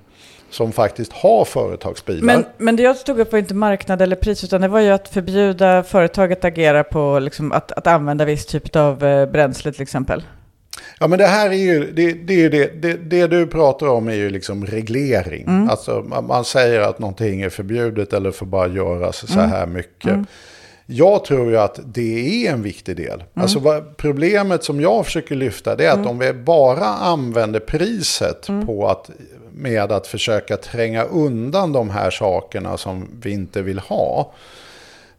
[SPEAKER 3] som faktiskt har företagsbilar.
[SPEAKER 2] Men, men det jag tog upp var inte marknad eller pris, utan det var ju att förbjuda företaget att agera på liksom, att, att använda viss typ av eh, bränsle till exempel.
[SPEAKER 3] Ja men det här är ju, det, det, är det, det, det du pratar om är ju liksom reglering. Mm. Alltså man, man, säger att någonting är förbjudet eller får bara göras så här mm. mycket. Mm. Jag tror ju att det är en viktig del. Mm. Alltså vad, problemet som jag försöker lyfta det är att mm. om vi bara använder priset mm. på att med att försöka tränga undan de här sakerna som vi inte vill ha.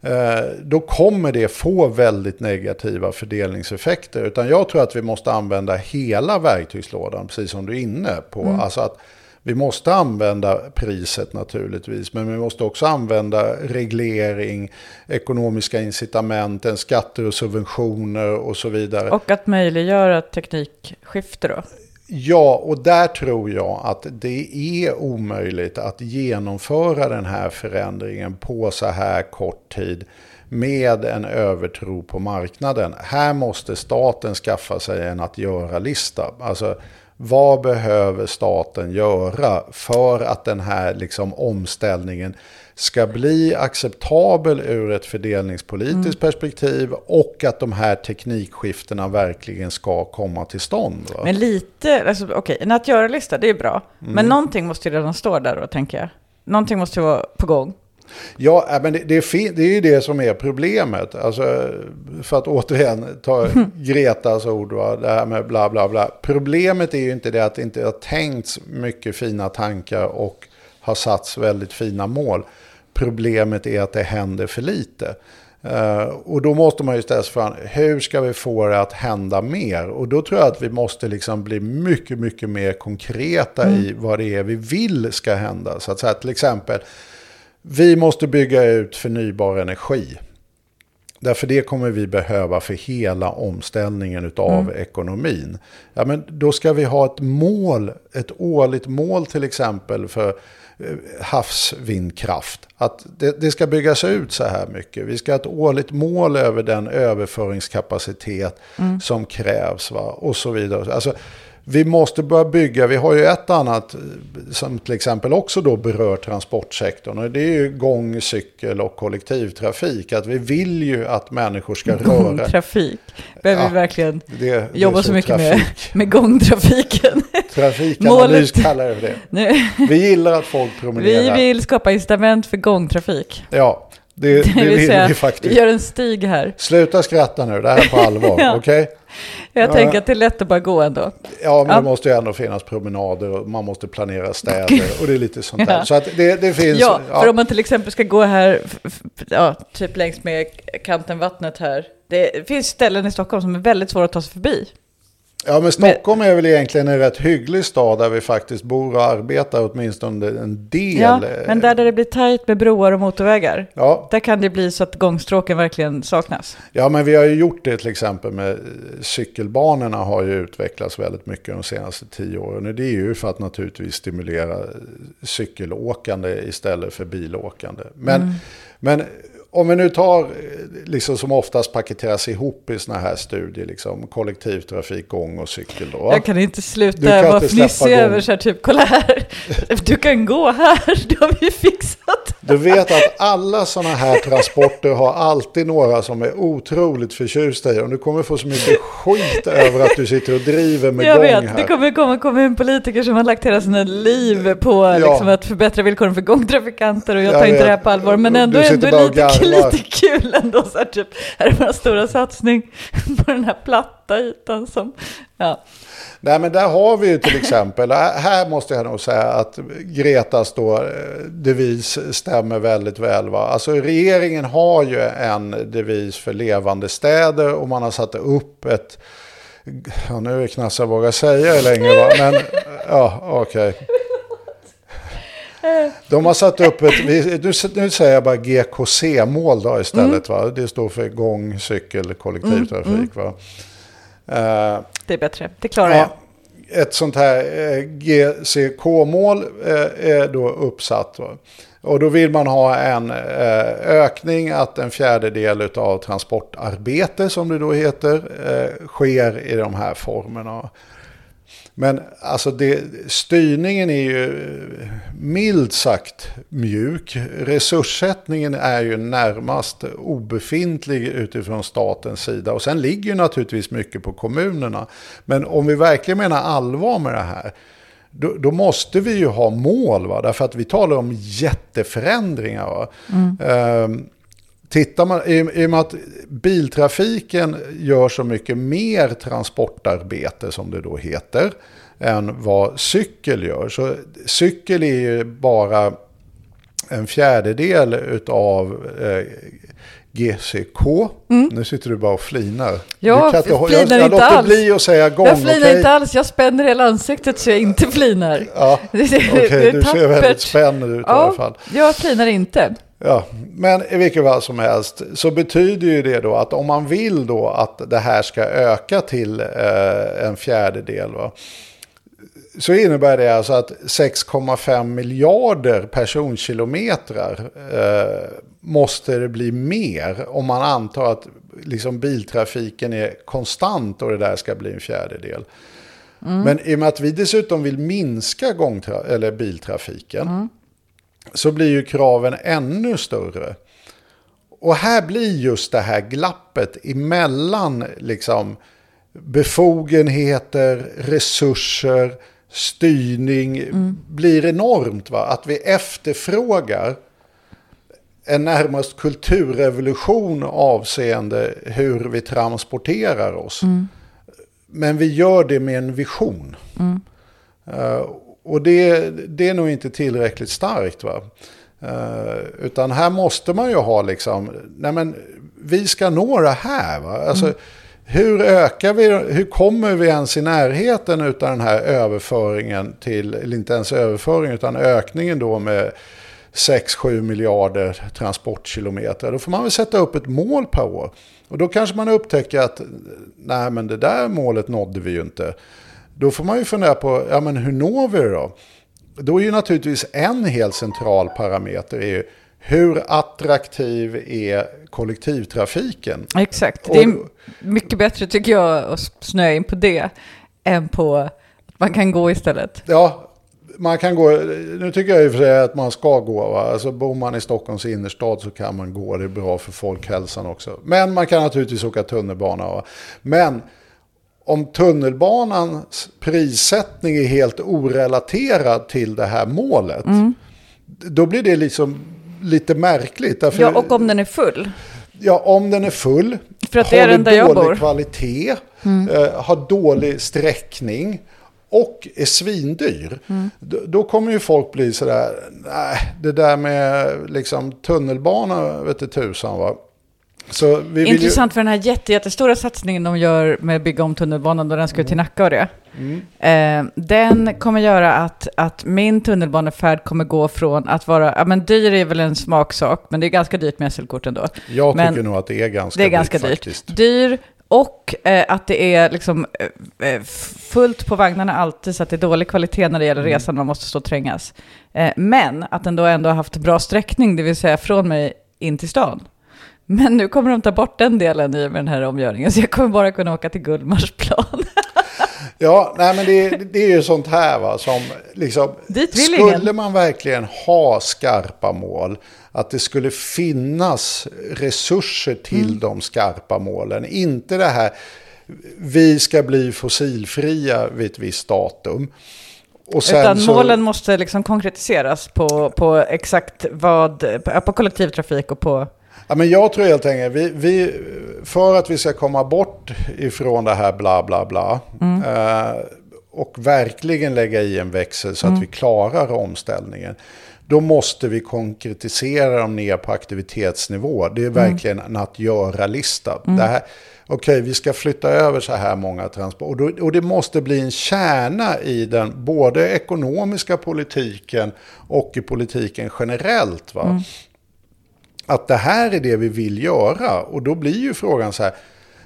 [SPEAKER 3] Eh, då kommer det få väldigt negativa fördelningseffekter. Utan jag tror att vi måste använda hela verktygslådan, precis som du är inne på. Mm. Alltså att vi måste använda priset naturligtvis, men vi måste också använda reglering, ekonomiska incitament, skatter och subventioner och så vidare.
[SPEAKER 2] Och att möjliggöra teknikskifte då?
[SPEAKER 3] Ja, och där tror jag att det är omöjligt att genomföra den här förändringen på så här kort tid med en övertro på marknaden. Här måste staten skaffa sig en att göra-lista. Alltså, vad behöver staten göra för att den här liksom, omställningen ska bli acceptabel ur ett fördelningspolitiskt mm. perspektiv och att de här teknikskiftena verkligen ska komma till stånd. Va?
[SPEAKER 2] Men lite, alltså, okej, okay, en att göra-lista, det är bra. Mm. Men någonting måste ju redan stå där då, tänker jag. Någonting måste vara på gång.
[SPEAKER 3] Ja, äh, men det, det, är, det är ju det som är problemet. Alltså, för att återigen ta <laughs> Gretas ord, va? det här med bla bla bla. Problemet är ju inte det att det inte har tänkts mycket fina tankar och har satts väldigt fina mål. Problemet är att det händer för lite. Uh, och då måste man ju ställa sig frågan, hur ska vi få det att hända mer? Och då tror jag att vi måste liksom bli mycket, mycket mer konkreta mm. i vad det är vi vill ska hända. Så att säga till exempel, vi måste bygga ut förnybar energi. Därför det kommer vi behöva för hela omställningen av mm. ekonomin. Ja, men då ska vi ha ett mål, ett årligt mål till exempel för eh, havsvindkraft. Att det, det, ska byggas ut så här mycket. Vi ska ha ett årligt mål över den överföringskapacitet mm. som krävs. Va? Och så vidare. Alltså, vi måste börja bygga, vi har ju ett annat som till exempel också då berör transportsektorn och det är ju gång, cykel och kollektivtrafik. Att vi vill ju att människor ska röra...
[SPEAKER 2] Gångtrafik, behöver ja, vi verkligen det, det jobba så, så mycket med, med gångtrafiken.
[SPEAKER 3] Trafikanalys kallar det det. Nu. Vi gillar att folk promenerar.
[SPEAKER 2] Vi vill skapa incitament för gångtrafik.
[SPEAKER 3] Ja, det, det, det vill säga, vi faktiskt.
[SPEAKER 2] Vi gör en stig här.
[SPEAKER 3] Sluta skratta nu, det här är på allvar, <laughs> ja. Okay?
[SPEAKER 2] Jag ja. tänker att det är lätt att bara gå ändå.
[SPEAKER 3] Ja, men ja. det måste ju ändå finnas promenader och man måste planera städer <laughs> och det är lite sånt där. Ja. Så att det, det finns...
[SPEAKER 2] Ja, för om man till exempel ska gå här, ja, typ längs med kanten vattnet här. Det finns ställen i Stockholm som är väldigt svåra att ta sig förbi.
[SPEAKER 3] Ja, men Stockholm är väl egentligen en rätt hygglig stad där vi faktiskt bor och arbetar åtminstone en del. Ja,
[SPEAKER 2] men där, där det blir tajt med broar och motorvägar, ja. där kan det bli så att gångstråken verkligen saknas.
[SPEAKER 3] Ja, men vi har ju gjort det till exempel med cykelbanorna har ju utvecklats väldigt mycket de senaste tio åren. Det är ju för att naturligtvis stimulera cykelåkande istället för bilåkande. Men, mm. men om vi nu tar, liksom som oftast paketeras ihop i sådana här studier, liksom kollektivtrafik, gång och cykel. Då,
[SPEAKER 2] Jag kan inte sluta vara fnissig över så här, typ, kolla här, <laughs> du kan gå här, <laughs> det har vi fixat.
[SPEAKER 3] Du vet att alla sådana här transporter har alltid några som är otroligt förtjusta i. Och du kommer få så mycket skit över att du sitter och driver med
[SPEAKER 2] Jag
[SPEAKER 3] gång
[SPEAKER 2] vet,
[SPEAKER 3] här.
[SPEAKER 2] det kommer komma kommunpolitiker som har lagt hela sina liv på ja. liksom, att förbättra villkoren för gångtrafikanter. Och jag, jag tar vet. inte det här på allvar. Men ändå, ändå lite, lite kul ändå. Så här, typ, här är vår stora satsning <laughs> på den här platta ytan som... Ja.
[SPEAKER 3] Nej men där har vi ju till exempel, här måste jag nog säga att Gretas då eh, devis stämmer väldigt väl. Va? Alltså regeringen har ju en devis för levande städer och man har satt upp ett, ja, nu är det knappt jag vågar säga det längre va, men ja okej. Okay. De har satt upp ett, nu, nu säger jag bara GKC-mål då istället. Mm. Va? Det står för gång, cykel, kollektivtrafik. Mm, mm. Va?
[SPEAKER 2] Uh, det är bättre, det klarar ja,
[SPEAKER 3] jag. Ett sånt här eh, GCK-mål eh, är då uppsatt. Va? Och då vill man ha en ökning att en fjärdedel av transportarbete, som det då heter, sker i de här formerna. Men alltså det, styrningen är ju milt sagt mjuk. Resurssättningen är ju närmast obefintlig utifrån statens sida. Och sen ligger ju naturligtvis mycket på kommunerna. Men om vi verkligen menar allvar med det här. Då, då måste vi ju ha mål. Va? Därför att vi talar om jätteförändringar. Mm. Um, Tittar man, i, i och med att biltrafiken gör så mycket mer transportarbete som det då heter än vad cykel gör. Så cykel är ju bara en fjärdedel av eh, GCK. Mm. Nu sitter du bara och flinar.
[SPEAKER 2] Ja,
[SPEAKER 3] jag
[SPEAKER 2] flinar jag, jag
[SPEAKER 3] inte
[SPEAKER 2] låter alls.
[SPEAKER 3] bli att säga gång.
[SPEAKER 2] Jag flinar okay. inte alls, jag spänner hela ansiktet så jag inte flinar.
[SPEAKER 3] Ja, <laughs> Okej, okay, du ser väldigt spänd ut ja, i alla fall.
[SPEAKER 2] Jag flinar inte.
[SPEAKER 3] Ja, men i vilket fall som helst så betyder ju det då att om man vill då att det här ska öka till eh, en fjärdedel. Va? så innebär det alltså att 6,5 miljarder personkilometrar eh, måste det bli mer om man antar att liksom, biltrafiken är konstant och det där ska bli en fjärdedel. Mm. Men i och med att vi dessutom vill minska gångtra- eller biltrafiken mm. Så blir ju kraven ännu större. Och här blir just det här glappet emellan liksom, befogenheter, resurser, styrning mm. blir enormt. Va? Att vi efterfrågar en närmast kulturrevolution avseende hur vi transporterar oss. Mm. Men vi gör det med en vision. Mm. Uh, och det, det är nog inte tillräckligt starkt. va. Uh, utan här måste man ju ha liksom, nej men vi ska nå det här. Va? Alltså, mm. Hur ökar vi, hur kommer vi ens i närheten av den här överföringen till, eller inte ens överföringen utan ökningen då med 6-7 miljarder transportkilometer. Då får man väl sätta upp ett mål per år. Och då kanske man upptäcker att nej men det där målet nådde vi ju inte. Då får man ju fundera på, ja men hur når vi det då? Då är ju naturligtvis en helt central parameter är ju hur attraktiv är kollektivtrafiken?
[SPEAKER 2] Exakt, det är mycket bättre tycker jag att snöa in på det än på att man kan gå istället.
[SPEAKER 3] Ja, man kan gå, nu tycker jag i och för sig att man ska gå. Va? Alltså bor man i Stockholms innerstad så kan man gå, det är bra för folkhälsan också. Men man kan naturligtvis åka tunnelbana. Va? Men om tunnelbanans prissättning är helt orelaterad till det här målet, mm. då blir det liksom lite märkligt.
[SPEAKER 2] Därför, ja, och om den är full.
[SPEAKER 3] Ja, om den är full,
[SPEAKER 2] För att det är den där jag bor.
[SPEAKER 3] kvalitet, mm. eh, har dålig sträckning och är svindyr. Mm. Då, då, kommer ju folk bli sådär, nej, det där med liksom tunnelbana vet du tusan va.
[SPEAKER 2] Intressant ju... för den här jätte, jättestora satsningen de gör med att bygga om tunnelbanan då den ska ut till Nacka och det. Mm. Eh, den kommer göra att, att min tunnelbanefärd kommer gå från att vara, ja men dyr är väl en smaksak, men det är ganska dyrt med SL-kort ändå.
[SPEAKER 3] Jag
[SPEAKER 2] men
[SPEAKER 3] tycker nog att det är ganska
[SPEAKER 2] det är dyrt ganska dyrt. Faktiskt. Dyr, och eh, att det är liksom, eh, eh, fullt på vagnarna alltid, så att det är dålig kvalitet när det gäller mm. resan, man måste stå och trängas. Eh, men att den då ändå har haft bra sträckning, det vill säga från mig in till stan. Men nu kommer de ta bort den delen i med den här omgörningen, så jag kommer bara kunna åka till Gullmarsplan. <laughs>
[SPEAKER 3] ja, nej men det, det, är ju sånt här va, som liksom, skulle man verkligen ha skarpa mål, att det skulle finnas resurser till mm. de skarpa målen, inte det här, vi ska bli fossilfria vid ett visst datum.
[SPEAKER 2] Utan så... målen måste liksom konkretiseras på, på exakt vad, på kollektivtrafik och på
[SPEAKER 3] Ja, men jag tror helt enkelt, vi, vi, för att vi ska komma bort ifrån det här bla bla bla. Mm. Eh, och verkligen lägga i en växel så mm. att vi klarar omställningen. Då måste vi konkretisera dem ner på aktivitetsnivå. Det är mm. verkligen en att göra-lista. Mm. Okej, okay, vi ska flytta över så här många transporter. Och, och, det måste bli en kärna i den, både ekonomiska politiken och i politiken generellt. Va? Att det här är det vi vill göra. Och då blir ju frågan så här,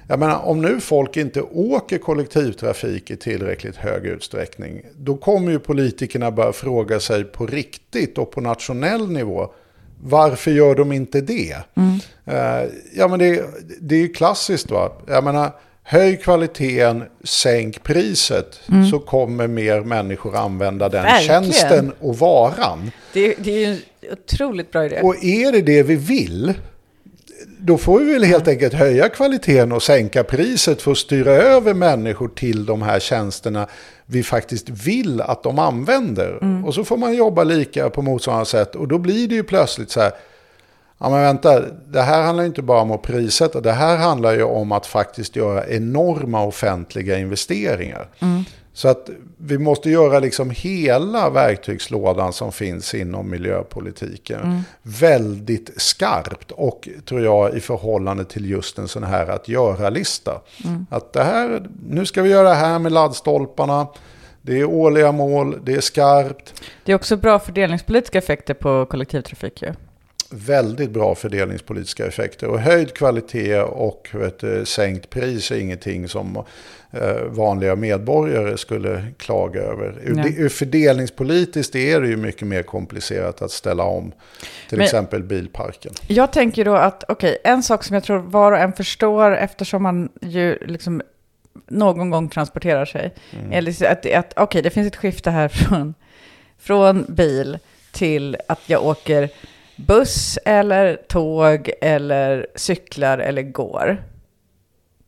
[SPEAKER 3] jag menar, om nu folk inte åker kollektivtrafik i tillräckligt hög utsträckning, då kommer ju politikerna börja fråga sig på riktigt och på nationell nivå, varför gör de inte det? Mm. Uh, ja, men det, det är ju klassiskt va. Jag menar, höj kvaliteten, sänk priset, mm. så kommer mer människor använda den Verkligen. tjänsten och varan.
[SPEAKER 2] Det, det är ju en otroligt bra idé.
[SPEAKER 3] Och är det det vi vill, då får vi väl helt enkelt höja kvaliteten och sänka priset för att styra över människor till de här tjänsterna vi faktiskt vill att de använder. Mm. Och så får man jobba lika på motsvarande sätt och då blir det ju plötsligt så här, Ja men vänta, det här handlar inte bara om att prissätta. Det här handlar ju om att faktiskt göra enorma offentliga investeringar. Mm. Så att vi måste göra liksom hela verktygslådan som finns inom miljöpolitiken mm. väldigt skarpt. Och tror jag i förhållande till just en sån här att göra-lista. Mm. Att det här, nu ska vi göra det här med laddstolparna. Det är årliga mål, det är skarpt.
[SPEAKER 2] Det är också bra fördelningspolitiska effekter på kollektivtrafik ju.
[SPEAKER 3] Väldigt bra fördelningspolitiska effekter. Och höjd kvalitet och vet, sänkt pris är ingenting som eh, vanliga medborgare skulle klaga över.
[SPEAKER 2] Nej.
[SPEAKER 3] ur fördelningspolitiskt är det ju mycket mer komplicerat att ställa om till
[SPEAKER 2] Men-
[SPEAKER 3] exempel bilparken.
[SPEAKER 2] Jag tänker då att, okej, en sak som jag tror var och en förstår eftersom man ju liksom någon gång transporterar sig. Är liksom att, att okej, det finns ett skifte här <laughs> från, från bil till att jag åker buss eller tåg eller cyklar eller går.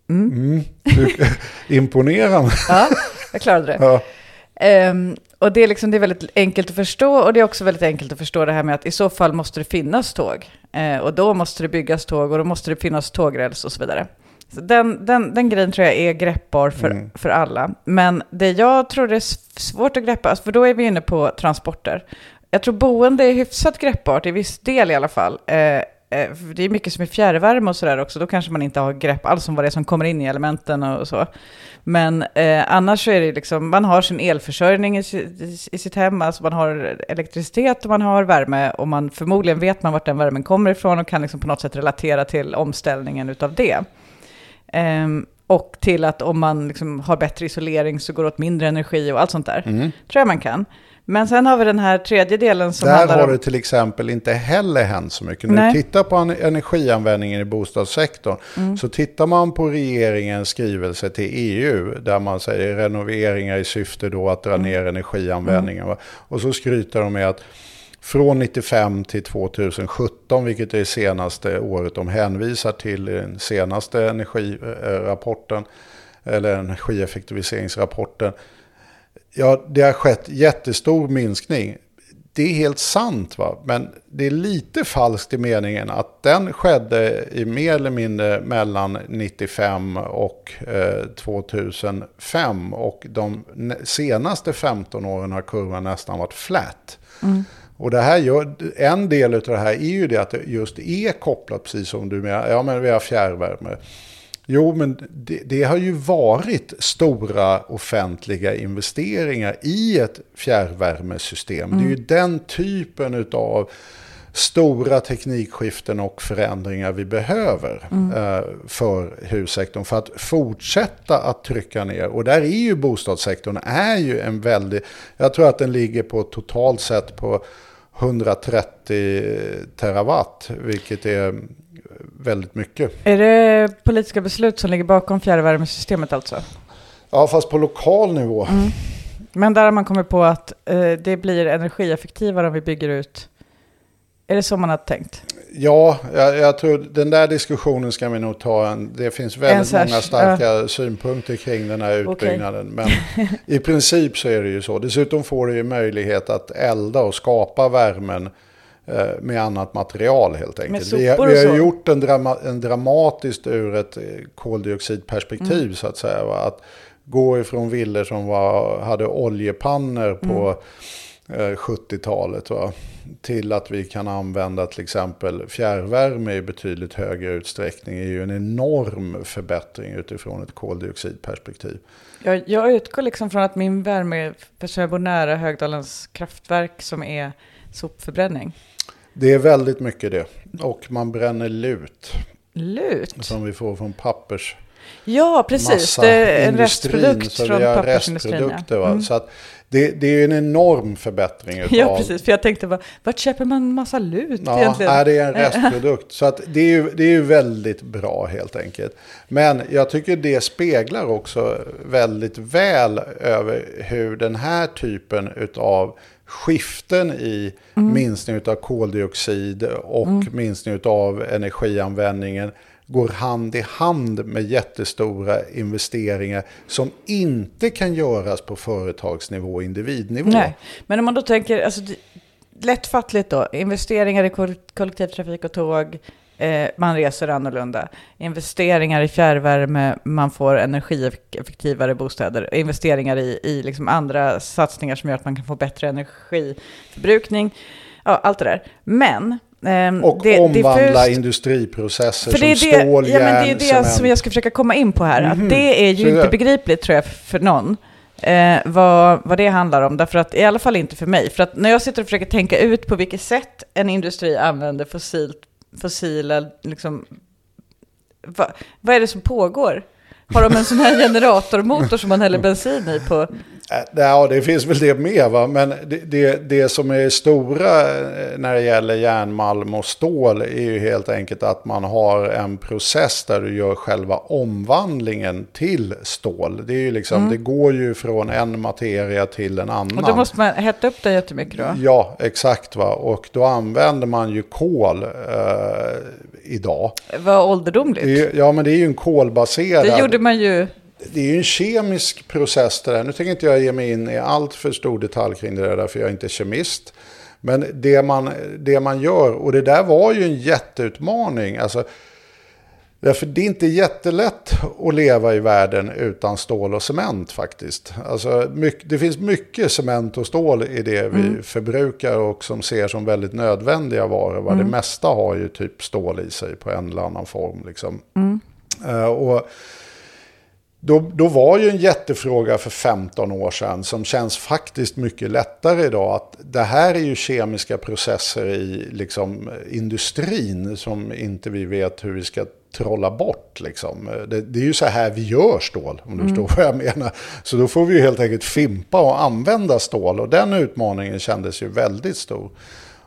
[SPEAKER 3] Mm. Du, <laughs> imponerande.
[SPEAKER 2] Ja, jag klarade det.
[SPEAKER 3] Ja.
[SPEAKER 2] Ehm, och det är, liksom, det är väldigt enkelt att förstå och det är också väldigt enkelt att förstå det här med att i så fall måste det finnas tåg. Eh, och då måste det byggas tåg och då måste det finnas tågräls och så vidare. Så den, den, den grejen tror jag är greppbar för,
[SPEAKER 3] Mm.
[SPEAKER 2] för alla. Men det jag tror det är svårt att greppa, alltså, för då är vi inne på transporter. Jag tror boende är hyfsat greppbart, i viss del i alla fall. Eh, eh, det är mycket som är fjärrvärme och sådär också. Då kanske man inte har grepp alls om vad det är som kommer in i elementen och så. Men eh, annars så är det liksom, man har sin elförsörjning i, si- i sitt hem, alltså man har elektricitet och man har värme och man förmodligen vet man vart den värmen kommer ifrån och kan liksom på något sätt relatera till omställningen utav det. Ehm, och till att om man liksom har bättre isolering så går det åt mindre energi och allt sånt där.
[SPEAKER 3] Mm.
[SPEAKER 2] Tror jag man kan. Men sen har vi den här tredje delen som
[SPEAKER 3] Där
[SPEAKER 2] handlar
[SPEAKER 3] har det till exempel inte heller hänt så mycket. När du tittar på en- energianvändningen i bostadssektorn
[SPEAKER 2] Mm.
[SPEAKER 3] så tittar man på regeringens skrivelse till EU där man säger renoveringar i syfte då att dra
[SPEAKER 2] Mm.
[SPEAKER 3] ner energianvändningen. va. Och så skryter de med att från 95 till 2017, vilket är det senaste året de hänvisar till den senaste energirapporten, eller energieffektiviseringsrapporten, Ja, det har skett jättestor minskning. Det är helt sant, va? men det är lite falskt i meningen att den skedde i mer eller mindre mellan 95 och eh, 2005. Och de senaste 15 åren har kurvan nästan varit flat. Och det här gör, en del av det här är ju det att det just är kopplat, precis som du menar, ja men vi har fjärrvärme. Jo, men det, det har ju varit stora offentliga investeringar i ett fjärrvärmesystem. Det är ju den typen av stora teknikskiften och förändringar vi behöver eh, för hussektorn för att fortsätta att trycka ner. Och där är ju bostadssektorn är ju en väldigt, jag tror att den ligger på totalt sett på 130 terawatt, vilket är väldigt mycket.
[SPEAKER 2] Är det politiska beslut som ligger bakom fjärrvärmesystemet alltså?
[SPEAKER 3] Ja, fast på lokal nivå.
[SPEAKER 2] Men där har man kommit på att eh, det blir energieffektivare om vi bygger ut. Är det så man har tänkt?
[SPEAKER 3] Ja, jag, jag tror den där diskussionen ska vi nog ta. En, det finns väldigt
[SPEAKER 2] sars-
[SPEAKER 3] många starka synpunkter kring den här utbyggnaden. Men <laughs> i princip så är det ju så. Dessutom får du ju möjlighet att elda och skapa värmen med annat material helt enkelt. Vi, vi har gjort en, drama, en dramatiskt ur ett eh, koldioxidperspektiv
[SPEAKER 2] Mm.
[SPEAKER 3] så att säga. Va? Att gå ifrån villor som var, hade oljepannor på
[SPEAKER 2] Mm.
[SPEAKER 3] eh, 70-talet va? till att vi kan använda till exempel fjärrvärme i betydligt högre utsträckning är ju en enorm förbättring utifrån ett koldioxidperspektiv.
[SPEAKER 2] Jag, jag utgår liksom från att min värme, eftersom jag bor nära Högdalens kraftverk som är sopförbränning.
[SPEAKER 3] Det är väldigt mycket det. Och man bränner lut
[SPEAKER 2] Lut?
[SPEAKER 3] som vi får från pappers.
[SPEAKER 2] Ja, precis. Det är en restprodukt
[SPEAKER 3] så
[SPEAKER 2] från pappersindustrin. Ja. Mm.
[SPEAKER 3] Så att det, det är en enorm förbättring. Utav,
[SPEAKER 2] ja, precis. För jag tänkte bara, vart köper man massa lut
[SPEAKER 3] Ja,
[SPEAKER 2] egentligen?
[SPEAKER 3] nej, det är en <laughs> restprodukt. Så att det, är ju, det är ju väldigt bra helt enkelt. Men jag tycker det speglar också väldigt väl över hur den här typen av skiften i minskning av koldioxid och minskning av energianvändningen går hand i hand med jättestora investeringar som inte kan göras på företagsnivå och individnivå.
[SPEAKER 2] Nej, men om man då tänker, alltså, lättfattligt då, investeringar i koll- kollektivtrafik och tåg, eh, man reser annorlunda. Investeringar i fjärrvärme, man får energieffektivare bostäder. Investeringar i, i liksom andra satsningar som gör att man kan få bättre energiförbrukning. Ja, allt det där. Men... ehm,
[SPEAKER 3] Och
[SPEAKER 2] det-
[SPEAKER 3] omvandla
[SPEAKER 2] diffust-
[SPEAKER 3] industriprocesser
[SPEAKER 2] för det är
[SPEAKER 3] som
[SPEAKER 2] det,
[SPEAKER 3] stål,
[SPEAKER 2] ja, men det är det
[SPEAKER 3] cement.
[SPEAKER 2] som jag ska försöka komma in på här.
[SPEAKER 3] Mhm.
[SPEAKER 2] Att det är ju
[SPEAKER 3] Så
[SPEAKER 2] inte
[SPEAKER 3] det-
[SPEAKER 2] begripligt tror jag för någon. eh, vad, vad det handlar om. Därför att, i alla fall inte för mig. För att när jag sitter och försöker tänka ut på vilket sätt en industri använder fossilt, fossila, liksom, va, vad är det som pågår? Har de en sån här generatormotor som man häller bensin i på?
[SPEAKER 3] Äh, Ja, det finns väl det med va. Men det, det, det som är stora eh, när det gäller järnmalm och stål är ju helt enkelt att man har en process där du gör själva omvandlingen till stål. Det, är ju liksom, det går ju från en materia till en annan.
[SPEAKER 2] Och då måste man hetta upp det jättemycket då?
[SPEAKER 3] Ja, exakt va. Och då använder man ju kol eh, idag.
[SPEAKER 2] Vad ålderdomligt.
[SPEAKER 3] Det ja, men det är ju en kolbaserad...
[SPEAKER 2] Det gjorde man ju...
[SPEAKER 3] Det är ju en kemisk process det där. Nu tänker inte jag ge mig in i allt för stor detalj kring det där, för jag är inte kemist. Men det man, det man gör, och det där var ju en jätteutmaning. Alltså, därför det är inte jättelätt att leva i världen utan stål och cement faktiskt. Alltså, mycket, det finns mycket cement och stål i det vi förbrukar och som ser som väldigt nödvändiga varor. Va? Det mesta har ju typ stål i sig på en eller annan form. Liksom. Eh, och då, då var ju en jättefråga för 15 år sedan som känns faktiskt mycket lättare idag. Att det här är ju kemiska processer i liksom, industrin som inte vi vet hur vi ska trolla bort. Liksom. Det, det är ju så här vi gör stål, om du förstår vad jag menar. Så då får vi ju helt enkelt fimpa och använda stål. Och den utmaningen kändes ju väldigt stor.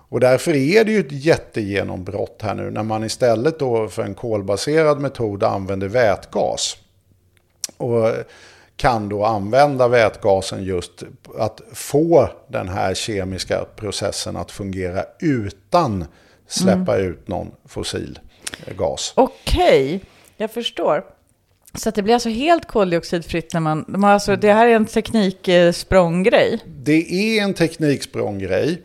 [SPEAKER 3] Och därför är det ju ett jättegenombrott här nu när man istället då för en kolbaserad metod använder vätgas. Och kan då använda vätgasen just att få den här kemiska processen att fungera utan släppa ut någon fossil gas.
[SPEAKER 2] Okej, jag förstår. Så att det blir alltså helt koldioxidfritt när man... De alltså, det här är en tekniksprånggrej.
[SPEAKER 3] Det är en tekniksprånggrej.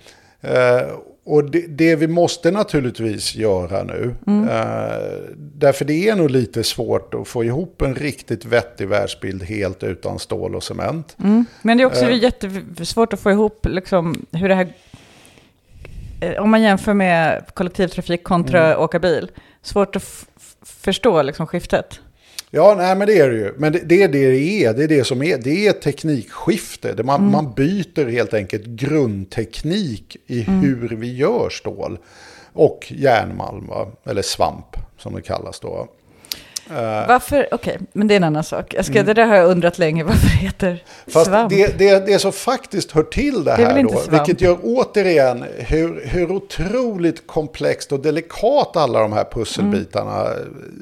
[SPEAKER 3] Och det, det vi måste naturligtvis göra nu, eh, därför det är nog lite svårt att få ihop en riktigt vettig världsbild helt utan stål och cement.
[SPEAKER 2] Men det är också
[SPEAKER 3] Eh.
[SPEAKER 2] jättesvårt att få ihop liksom, hur det här... eh, Om man jämför med kollektivtrafik kontra
[SPEAKER 3] Mm.
[SPEAKER 2] åka bil. Svårt att förstå liksom, skiftet.
[SPEAKER 3] Ja, nej men det är det ju. Men det, det är det det är. Det är det som är. Det är ett teknikskifte. Det man, man byter helt enkelt grundteknik i hur vi gör stål. Och järnmalm, va? eller svamp som det kallas då. Eh,
[SPEAKER 2] Varför? Okej, men det är en annan sak. Jag ska, Det där har jag undrat länge. <laughs> Varför heter
[SPEAKER 3] Mm. Fast
[SPEAKER 2] svamp?
[SPEAKER 3] det, det, det som faktiskt hör till det
[SPEAKER 2] väl
[SPEAKER 3] här då,
[SPEAKER 2] svamp?
[SPEAKER 3] vilket gör återigen hur, hur otroligt komplext och delikat alla de här pusselbitarna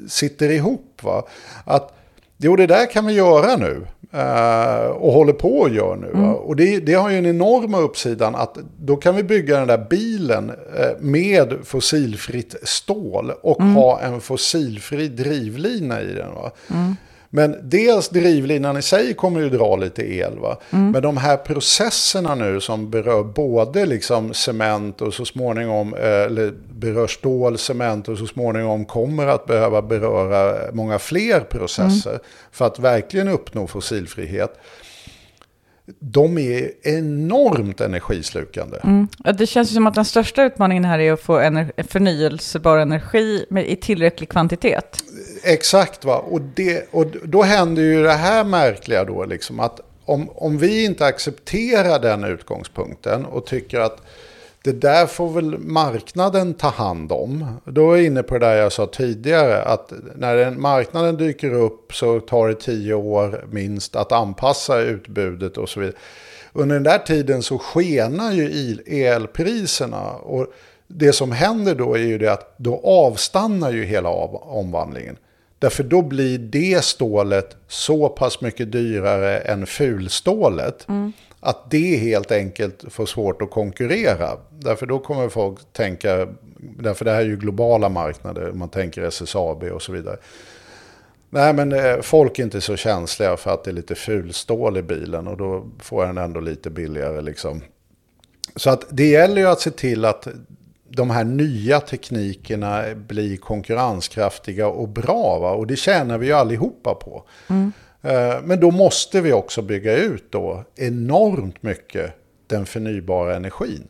[SPEAKER 3] sitter ihop. Va? Att, jo, det där kan vi göra nu. eh, och håller på att göra nu. Va? Och det, det har ju en enorma uppsidan att då kan vi bygga den där bilen eh, med fossilfritt stål och ha en fossilfri drivlina i den. Va? Men dels drivlinan i sig kommer ju dra lite el. Va? Men de här processerna nu som berör både liksom cement och så småningom, eh, eller berör stål, cement och så småningom kommer att behöva beröra många fler processer för att verkligen uppnå fossilfrihet. De är enormt energislukande.
[SPEAKER 2] Ja, Det känns ju som att den största utmaningen här är att få ener- förnyelsebar energi med, i tillräcklig kvantitet.
[SPEAKER 3] Exakt va, och, det, och då händer ju det här märkliga då liksom att om, om vi inte accepterar den utgångspunkten och tycker att det där får väl marknaden ta hand om. Då är jag inne på det där jag sa tidigare att när den, marknaden dyker upp så tar det tio år minst att anpassa utbudet och så vidare. Under den där tiden så skenar ju elpriserna och det som händer då är ju det att då avstannar ju hela av, omvandlingen. Därför då blir det stålet så pass mycket dyrare än fulstålet. Att det helt enkelt får svårt att konkurrera. Därför då kommer folk tänka, därför det här är ju globala marknader, man tänker SSAB och så vidare. Nej men eh, folk är inte så känsliga för att det är lite fulstål i bilen och då får den ändå lite billigare liksom. Så att det gäller ju att se till att de här nya teknikerna blir konkurrenskraftiga och bra. Va? Och det tjänar vi ju allihopa på. Eh, Men då måste vi också bygga ut då enormt mycket den förnybara energin.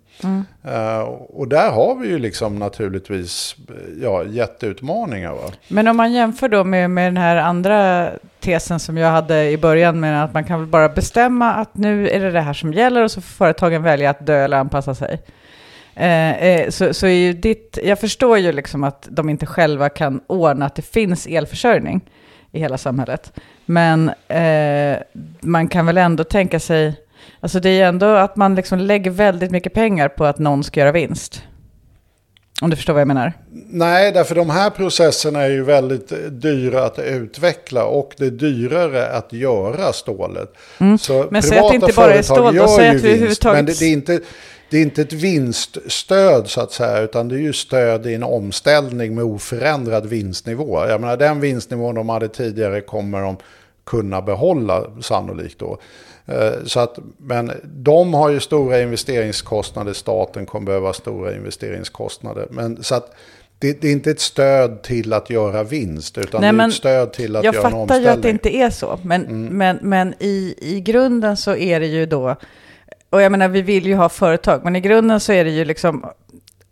[SPEAKER 3] Eh, Och där har vi ju liksom naturligtvis ja, jätteutmaningar. Va?
[SPEAKER 2] Men om man jämför då med, med den här andra tesen som jag hade i början med att man kan väl bara bestämma att nu är det det här som gäller och så får företagen välja att dö eller anpassa sig. Eh, eh, så, så är ju ditt, jag förstår ju liksom att de inte själva kan ordna att det finns elförsörjning i hela samhället. Men eh, man kan väl ändå tänka sig, alltså det är ju ändå att man liksom lägger väldigt mycket pengar på att någon ska göra vinst. Om du förstår vad jag menar?
[SPEAKER 3] Nej, därför de här processerna är ju väldigt dyra att utveckla och det är dyrare att göra stålet.
[SPEAKER 2] Mm.
[SPEAKER 3] Så
[SPEAKER 2] Men säg att det inte bara är stål, då säg att vi överhuvudtaget...
[SPEAKER 3] Men det, det, är inte, det är inte ett vinststöd så att säga, utan det är ju stöd i en omställning med oförändrad vinstnivå. Jag menar den vinstnivån de hade tidigare kommer de kunna behålla sannolikt då. Eh, så att, men de har ju stora investeringskostnader, staten kommer behöva stora investeringskostnader. Men så att det, det, är inte ett stöd till att göra vinst, utan Nej, det är ett stöd till att göra en omställning.
[SPEAKER 2] Jag fattar ju att det inte är så, men, mm. men, men i, i grunden så är det ju då, och jag menar vi vill ju ha företag, men i grunden så är det ju liksom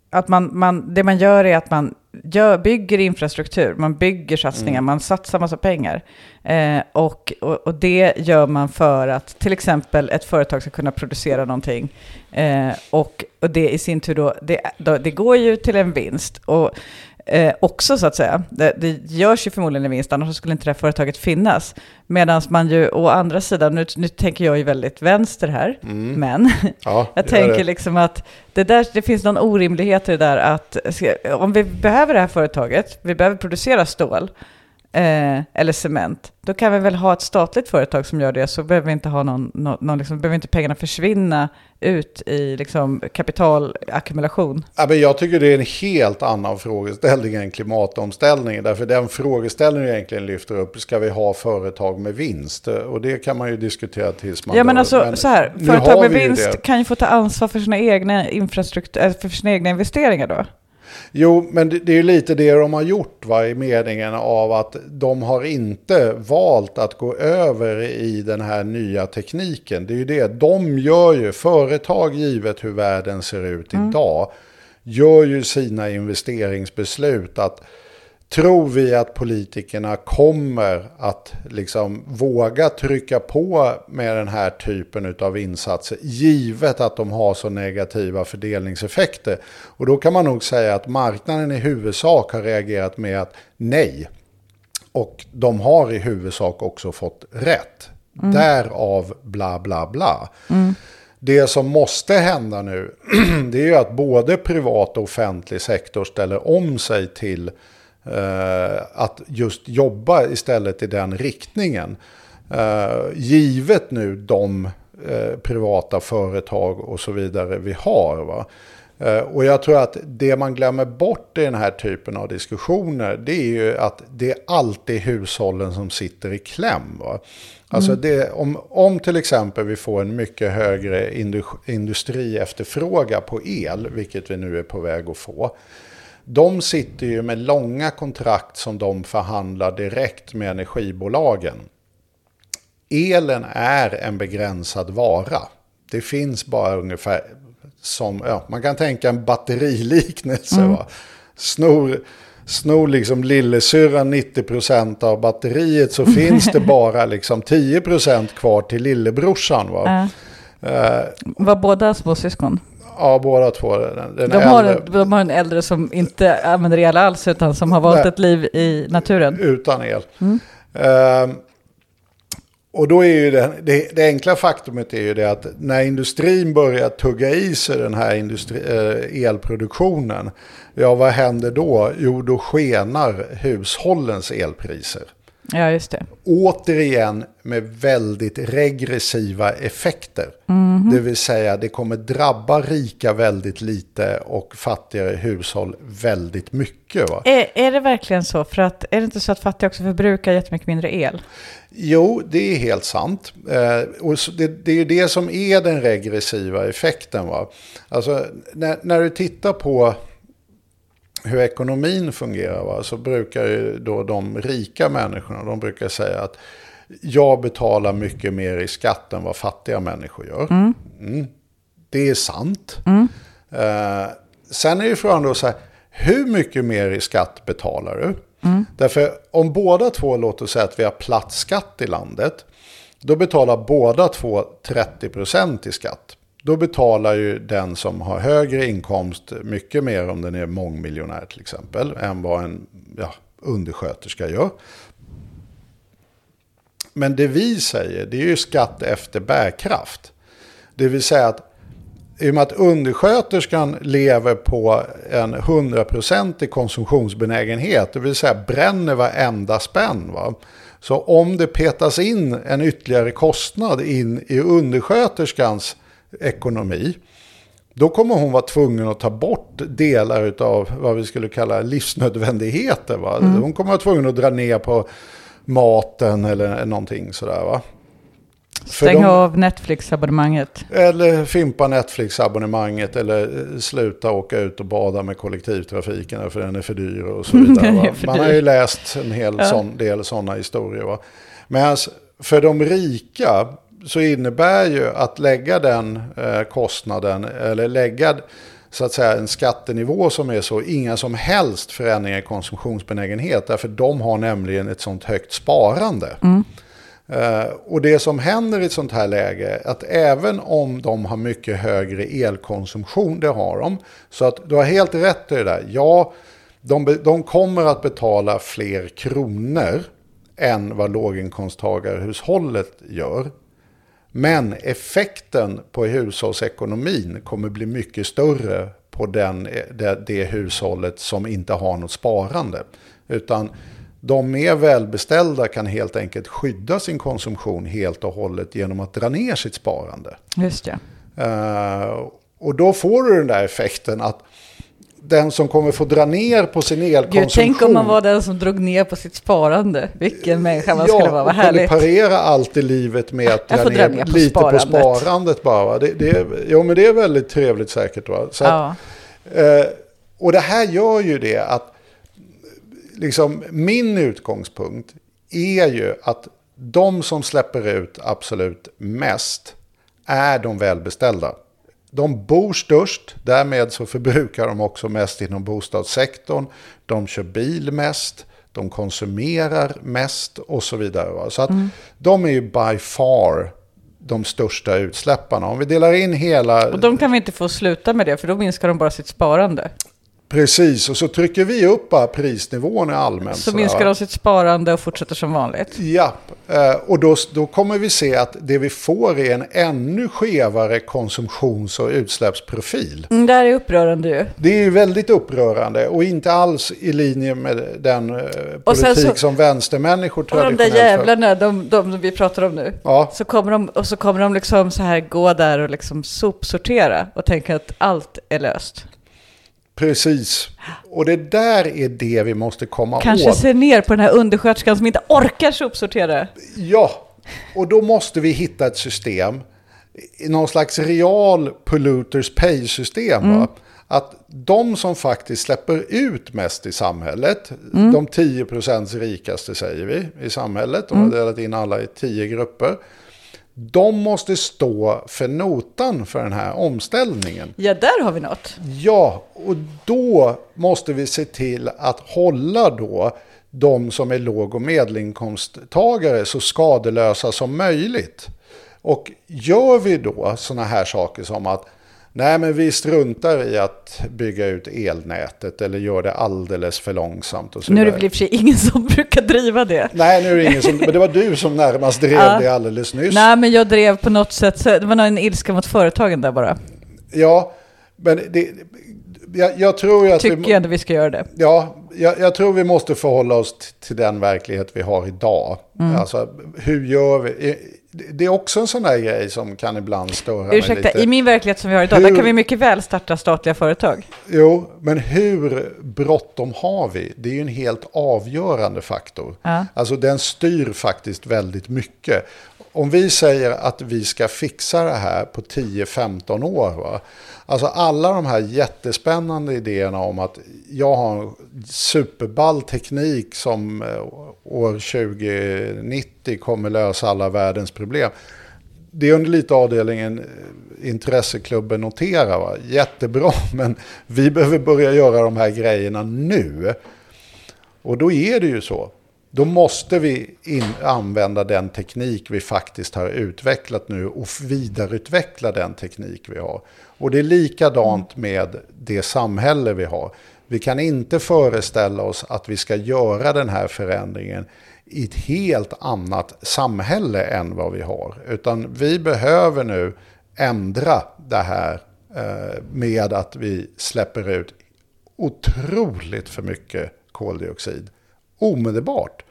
[SPEAKER 2] att man, man, det man gör är att man gör, bygger infrastruktur, man bygger satsningar, mm. man satsar massa pengar. Eh, och, och, och, det gör man för att till exempel ett företag ska kunna producera någonting. Eh, och, och det i sin tur då, det, då, det går ju till en vinst. Och eh, också så att säga. Det, det görs ju förmodligen en vinst, annars skulle inte det här företaget finnas. Medan man ju å andra sidan, nu, nu tänker jag ju väldigt vänster här, mm. men <laughs> ja, jag tänker det. liksom att det, där, det finns någon orimlighet i det där att om vi behöver det här företaget, vi behöver producera stål, eh, eller cement, då kan vi väl ha ett statligt företag som gör det, så behöver inte, ha någon, någon, någon liksom, behöver inte pengarna försvinna ut i liksom, kapitalackumulation.
[SPEAKER 3] Ja, men jag tycker det är en helt annan frågeställning än klimatomställningen, därför den frågeställningen egentligen lyfter upp, ska vi ha företag med vinst? Och det kan man ju diskutera tills man
[SPEAKER 2] Ja, men alltså men så här, företag med vinst kan ju få ta ansvar för sina egna infrastruktur, eh, för sina egna investeringar då.
[SPEAKER 3] Jo, men det, är ju lite det de har gjort va, i meningen av att de har inte valt att gå över i den här nya tekniken. Det är ju det, de gör ju, företag givet hur världen ser ut mm. idag, gör ju sina investeringsbeslut att Tror vi att politikerna kommer att liksom våga trycka på med den här typen av insatser, givet att de har så negativa fördelningseffekter? Och då kan man nog säga att marknaden i huvudsak har reagerat med att nej. Och de har i huvudsak också fått rätt. Mm. Därav bla bla bla. Mm. Det som måste hända nu, <clears throat> det är ju att både privat och offentlig sektor ställer om sig till att just jobba istället i den riktningen. Eh, givet nu de eh, privata företag och så vidare vi har. Va? Och jag tror att det man glömmer bort i den här typen av diskussioner det är ju att det är alltid hushållen som sitter i kläm. Va? Alltså mm. det, om, om till exempel vi får en mycket högre industriefterfråga på el, vilket vi nu är på väg att få, de sitter ju med långa kontrakt som de förhandlar direkt med energibolagen. Elen är en begränsad vara. Det finns bara ungefär som, ja, man kan tänka en batteriliknelse. Mm. Va? Snor, snor liksom lillasyrran 90% av batteriet så <laughs> finns det bara liksom 10% kvar till lillebrorsan. Va?
[SPEAKER 2] Äh. Var båda småsyskon?
[SPEAKER 3] Ja, båda två. Den,
[SPEAKER 2] den de, har en, de har en äldre som inte använder el alls, utan som har valt Nej, ett liv i naturen.
[SPEAKER 3] Utan el. Mm. Uh, och då är ju det, det, det, enkla faktumet är ju det att när industrin börjar tugga i sig den här industri, uh, elproduktionen, ja vad händer då? Jo, då skenar hushållens elpriser.
[SPEAKER 2] Ja, just det.
[SPEAKER 3] Återigen med väldigt regressiva effekter. Mm. Det vill säga det kommer drabba rika väldigt lite och fattigare hushåll väldigt mycket. Va?
[SPEAKER 2] Är, är det verkligen så? För att, är det inte så att fattiga också förbrukar jättemycket mindre el?
[SPEAKER 3] Jo, det är helt sant. Eh, och det, det, är ju det som är den regressiva effekten. Va? Alltså, när, när du tittar på hur ekonomin fungerar va, så brukar ju då de rika människorna, de brukar säga att jag betalar mycket mer i skatt än vad fattiga människor gör. Mm. Mm. Det är sant. Mm. Eh, sen är ju frågan då så här, hur mycket mer i skatt betalar du? Därför om båda två, låt oss säga att vi har platt skatt i landet, då betalar båda två 30% i skatt. Då betalar ju den som har högre inkomst mycket mer om den är mångmiljonär till exempel, än vad en ja, undersköterska gör. Men det vi säger, det är ju skatt efter bärkraft. Det vill säga att i och med att undersköterskan lever på en hundraprocentig konsumtionsbenägenhet, det vill säga bränner varenda spänn. Va? Så om det petas in en ytterligare kostnad in i undersköterskans ekonomi, då kommer hon vara tvungen att ta bort delar av vad vi skulle kalla livsnödvändigheter. Va? Hon kommer vara tvungen att dra ner på maten eller någonting sådär. Va?
[SPEAKER 2] Stäng
[SPEAKER 3] de-
[SPEAKER 2] av Netflix-abonnemanget.
[SPEAKER 3] Eller fimpa Netflix-abonnemanget eller eh, sluta åka ut och bada med kollektivtrafiken för den är för dyr och så <laughs> vidare. Man har ju läst en hel
[SPEAKER 2] Ja.
[SPEAKER 3] sån del sådana historier. Va? Men för de rika så innebär ju att lägga den eh, kostnaden eller lägga så att säga en skattenivå som är så inga som helst förändringar i konsumtionsbenägenhet. Därför de har nämligen ett sånt högt sparande. Eh, och det som händer i ett sånt här läge, att även om de har mycket högre elkonsumtion, det har de, så att du har helt rätt i det där. Ja, de, de kommer att betala fler kronor än vad låginkomsttagarhushållet gör. Men effekten på hushållsekonomin kommer bli mycket större på den, det, det hushållet som inte har något sparande. Utan de mer välbeställda kan helt enkelt skydda sin konsumtion helt och hållet genom att dra ner sitt sparande.
[SPEAKER 2] Just det.
[SPEAKER 3] Eh, och då får du den där effekten att den som kommer få dra ner på sin elkonsumtion...
[SPEAKER 2] Gud, tänk om man var den som drog ner på sitt sparande. Vilken människa man skulle vara, vad härligt.
[SPEAKER 3] parera allt i livet med att
[SPEAKER 2] Jag
[SPEAKER 3] dra ner,
[SPEAKER 2] ner på
[SPEAKER 3] lite
[SPEAKER 2] sparandet.
[SPEAKER 3] på sparandet bara. Det, det, jo, men det är väldigt trevligt säkert. Va? Så att,
[SPEAKER 2] Ja.
[SPEAKER 3] eh, och det här gör ju det att liksom, min utgångspunkt är ju att de som släpper ut absolut mest är de välbeställda. De bor störst, därmed så förbrukar de också mest inom bostadssektorn. De kör bil mest, de konsumerar mest och så vidare. Så att de är ju by far de största utsläpparna. Om vi delar in hela...
[SPEAKER 2] Och de kan vi inte få sluta med det, för då minskar de bara sitt sparande.
[SPEAKER 3] Precis, och så trycker vi upp prisnivån i allmänt.
[SPEAKER 2] Så minskar de sitt sparande och fortsätter som vanligt.
[SPEAKER 3] Ja, eh, och då, då kommer vi se att det vi får är en ännu skevare konsumtions och utsläppsprofil.
[SPEAKER 2] Mm, det här är upprörande ju.
[SPEAKER 3] Det är väldigt upprörande och inte alls i linje med den eh, politik
[SPEAKER 2] så-
[SPEAKER 3] som vänstermänniskor
[SPEAKER 2] Och de där
[SPEAKER 3] traditionellt
[SPEAKER 2] jävlarna, de, de vi pratar om nu.
[SPEAKER 3] Ja,
[SPEAKER 2] Så kommer de, och så kommer de liksom så här gå där och liksom sopsortera och tänka att allt är löst.
[SPEAKER 3] Precis. Och det där är det vi måste komma
[SPEAKER 2] Kanske
[SPEAKER 3] åt.
[SPEAKER 2] se ner på den här undersköterskan som inte orkar sopsortera.
[SPEAKER 3] Ja, och då måste vi hitta ett system, någon slags real polluters pay-system. Va? Att de som faktiskt släpper ut mest i samhället, de 10% rikaste säger vi i samhället, de har delat in alla i 10 grupper, de måste stå för notan för den här omställningen.
[SPEAKER 2] Ja, där har vi något.
[SPEAKER 3] Ja, och då måste vi se till att hålla då de som är låg och medelinkomsttagare så skadelösa som möjligt. Och gör vi då sådana här saker som att nej men vi struntar i att bygga ut elnätet eller gör det alldeles för långsamt och så
[SPEAKER 2] Nu är det väl i och för sig ingen som <laughs> brukar driva det.
[SPEAKER 3] Nej, nu är det ingen som, men det var du som närmast drev
[SPEAKER 2] Ja.
[SPEAKER 3] det alldeles nyss.
[SPEAKER 2] Nej, men jag drev på något sätt, det var en ilska mot företagen där bara.
[SPEAKER 3] Ja, men det, jag, jag tror att
[SPEAKER 2] Tycker
[SPEAKER 3] vi,
[SPEAKER 2] jag ändå vi ska göra det.
[SPEAKER 3] Ja, jag, jag tror vi måste förhålla oss till den verklighet vi har idag.
[SPEAKER 2] Mm.
[SPEAKER 3] Alltså, hur gör vi? Det är också en sån där grej som kan ibland störa mig
[SPEAKER 2] Ursäkta,
[SPEAKER 3] lite.
[SPEAKER 2] i min verklighet som vi har idag,
[SPEAKER 3] Hur-
[SPEAKER 2] där kan vi mycket väl starta statliga företag.
[SPEAKER 3] Jo, men hur bråttom har vi? Det är ju en helt avgörande faktor.
[SPEAKER 2] Ja.
[SPEAKER 3] Alltså den styr faktiskt väldigt mycket. Om vi säger att vi ska fixa det här på 10-15 år. Va? Alltså alla de här jättespännande idéerna om att jag har en superball teknik som eh, år 2090 kommer lösa alla världens problem. Det är under lite avdelningen eh, intresseklubben notera. Va? Jättebra, <laughs> men vi behöver börja göra de här grejerna nu. Och då är det ju så. Då måste vi in, använda den teknik vi faktiskt har utvecklat nu och vidareutveckla den teknik vi har. Och det är likadant med det samhälle vi har. Vi kan inte föreställa oss att vi ska göra den här förändringen i ett helt annat samhälle än vad vi har. Utan vi behöver nu ändra det här eh, med att vi släpper ut otroligt för mycket koldioxid omedelbart.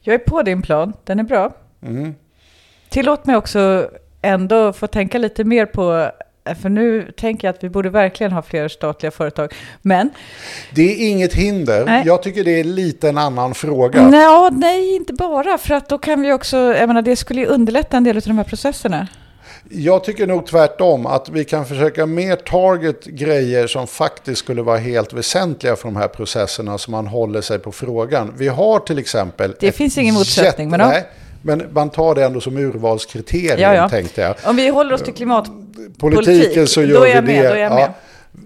[SPEAKER 2] Jag är på din plan, den är bra.
[SPEAKER 3] Mm.
[SPEAKER 2] Tillåt mig också ändå få tänka lite mer på, för nu tänker jag att vi borde verkligen ha fler statliga företag. Men...
[SPEAKER 3] Det är inget hinder.
[SPEAKER 2] Nej.
[SPEAKER 3] Jag tycker det är lite en annan fråga.
[SPEAKER 2] Nej, nej, inte bara, för att då kan vi också, jag menar det skulle underlätta en del av de här processerna.
[SPEAKER 3] Jag tycker nog tvärtom att vi kan försöka mer target grejer som faktiskt skulle vara helt väsentliga för de här processerna så man håller sig på frågan. Vi har till exempel...
[SPEAKER 2] Det finns ingen motsättning, men
[SPEAKER 3] nej, men man tar det ändå som urvalskriterium
[SPEAKER 2] Ja, ja.
[SPEAKER 3] tänkte jag.
[SPEAKER 2] Om vi håller oss till klimat...
[SPEAKER 3] Politiken
[SPEAKER 2] Politik,
[SPEAKER 3] så gör vi
[SPEAKER 2] med,
[SPEAKER 3] det.
[SPEAKER 2] då är jag med.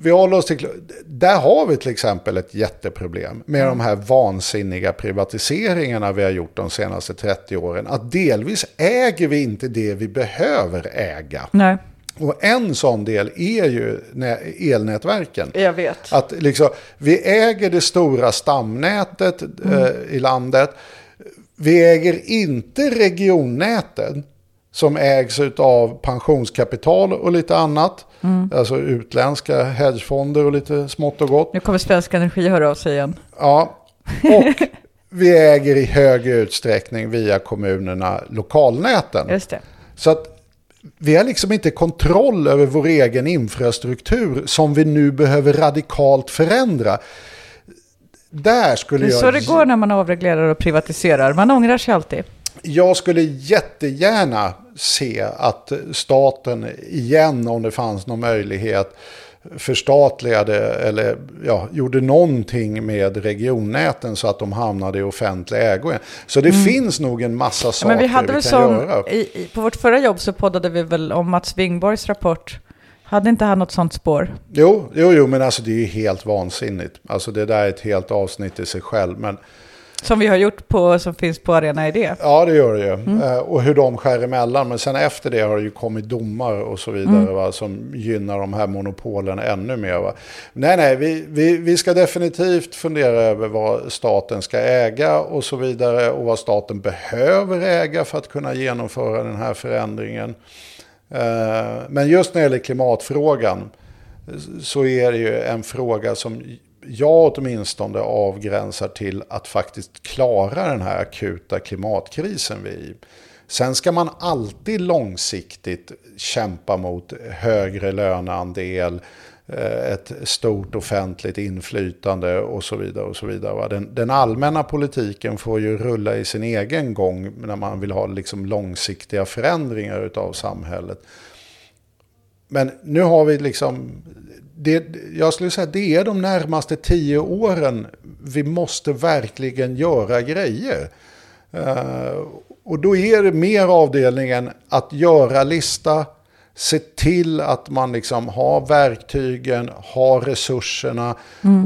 [SPEAKER 3] Vi håller oss till, där har vi till exempel ett jätteproblem med
[SPEAKER 2] Mm.
[SPEAKER 3] de här vansinniga privatiseringarna vi har gjort de senaste 30 åren. Att delvis äger vi inte det vi behöver äga.
[SPEAKER 2] Nej,
[SPEAKER 3] Och en sån del är ju nä- elnätverken.
[SPEAKER 2] jag vet.
[SPEAKER 3] Att liksom, vi äger det stora stamnätet eh, i landet. Vi äger inte regionnäten som ägs av pensionskapital och lite annat. Alltså utländska hedgefonder och lite smått och gott.
[SPEAKER 2] Nu kommer Svensk Energi höra av sig igen.
[SPEAKER 3] Ja, och vi äger i hög utsträckning via kommunerna lokalnäten.
[SPEAKER 2] Just det.
[SPEAKER 3] Så att vi har liksom inte kontroll över vår egen infrastruktur som vi nu behöver radikalt förändra. Där skulle
[SPEAKER 2] Det är
[SPEAKER 3] jag...
[SPEAKER 2] så det går när man avreglerar och privatiserar. Man ångrar sig alltid.
[SPEAKER 3] Jag skulle jättegärna se att staten igen, om det fanns någon möjlighet, förstatligade eller ja, gjorde någonting med regionnäten så att de hamnade i offentlig ägo. Så det finns nog en massa
[SPEAKER 2] Mm. Ja,
[SPEAKER 3] saker
[SPEAKER 2] men vi hade
[SPEAKER 3] vi kan
[SPEAKER 2] sån,
[SPEAKER 3] göra.
[SPEAKER 2] i, på vårt förra jobb så poddade vi väl om Mats Wingborgs rapport. Hade inte han något sånt spår?
[SPEAKER 3] Jo, jo, jo, men alltså det är ju helt vansinnigt. Alltså det där är ett helt avsnitt i sig själv. Men
[SPEAKER 2] Som vi har gjort på, som finns på Arena Idé.
[SPEAKER 3] ja, det gör det ju.
[SPEAKER 2] Mm.
[SPEAKER 3] Eh, och hur de skär emellan. Men sen efter det har det ju kommit domar och så vidare
[SPEAKER 2] Mm.
[SPEAKER 3] va, som gynnar de här monopolen ännu mer. Va. Nej, nej, vi, vi, vi ska definitivt fundera över vad staten ska äga och så vidare. Och vad staten behöver äga för att kunna genomföra den här förändringen. Eh, Men just när det gäller klimatfrågan så är det ju en fråga som jag åtminstone avgränsar till att faktiskt klara den här akuta klimatkrisen vi är i. Sen ska man alltid långsiktigt kämpa mot högre löneandel, eh, ett stort offentligt inflytande och så vidare. och så vidare. Den, den allmänna politiken får ju rulla i sin egen gång när man vill ha liksom långsiktiga förändringar av samhället. Men nu har vi liksom, det, jag skulle säga det är de närmaste tio åren vi måste verkligen göra grejer. Eh, och då är det mer avdelningen att göra lista, se till att man liksom har verktygen, har resurserna.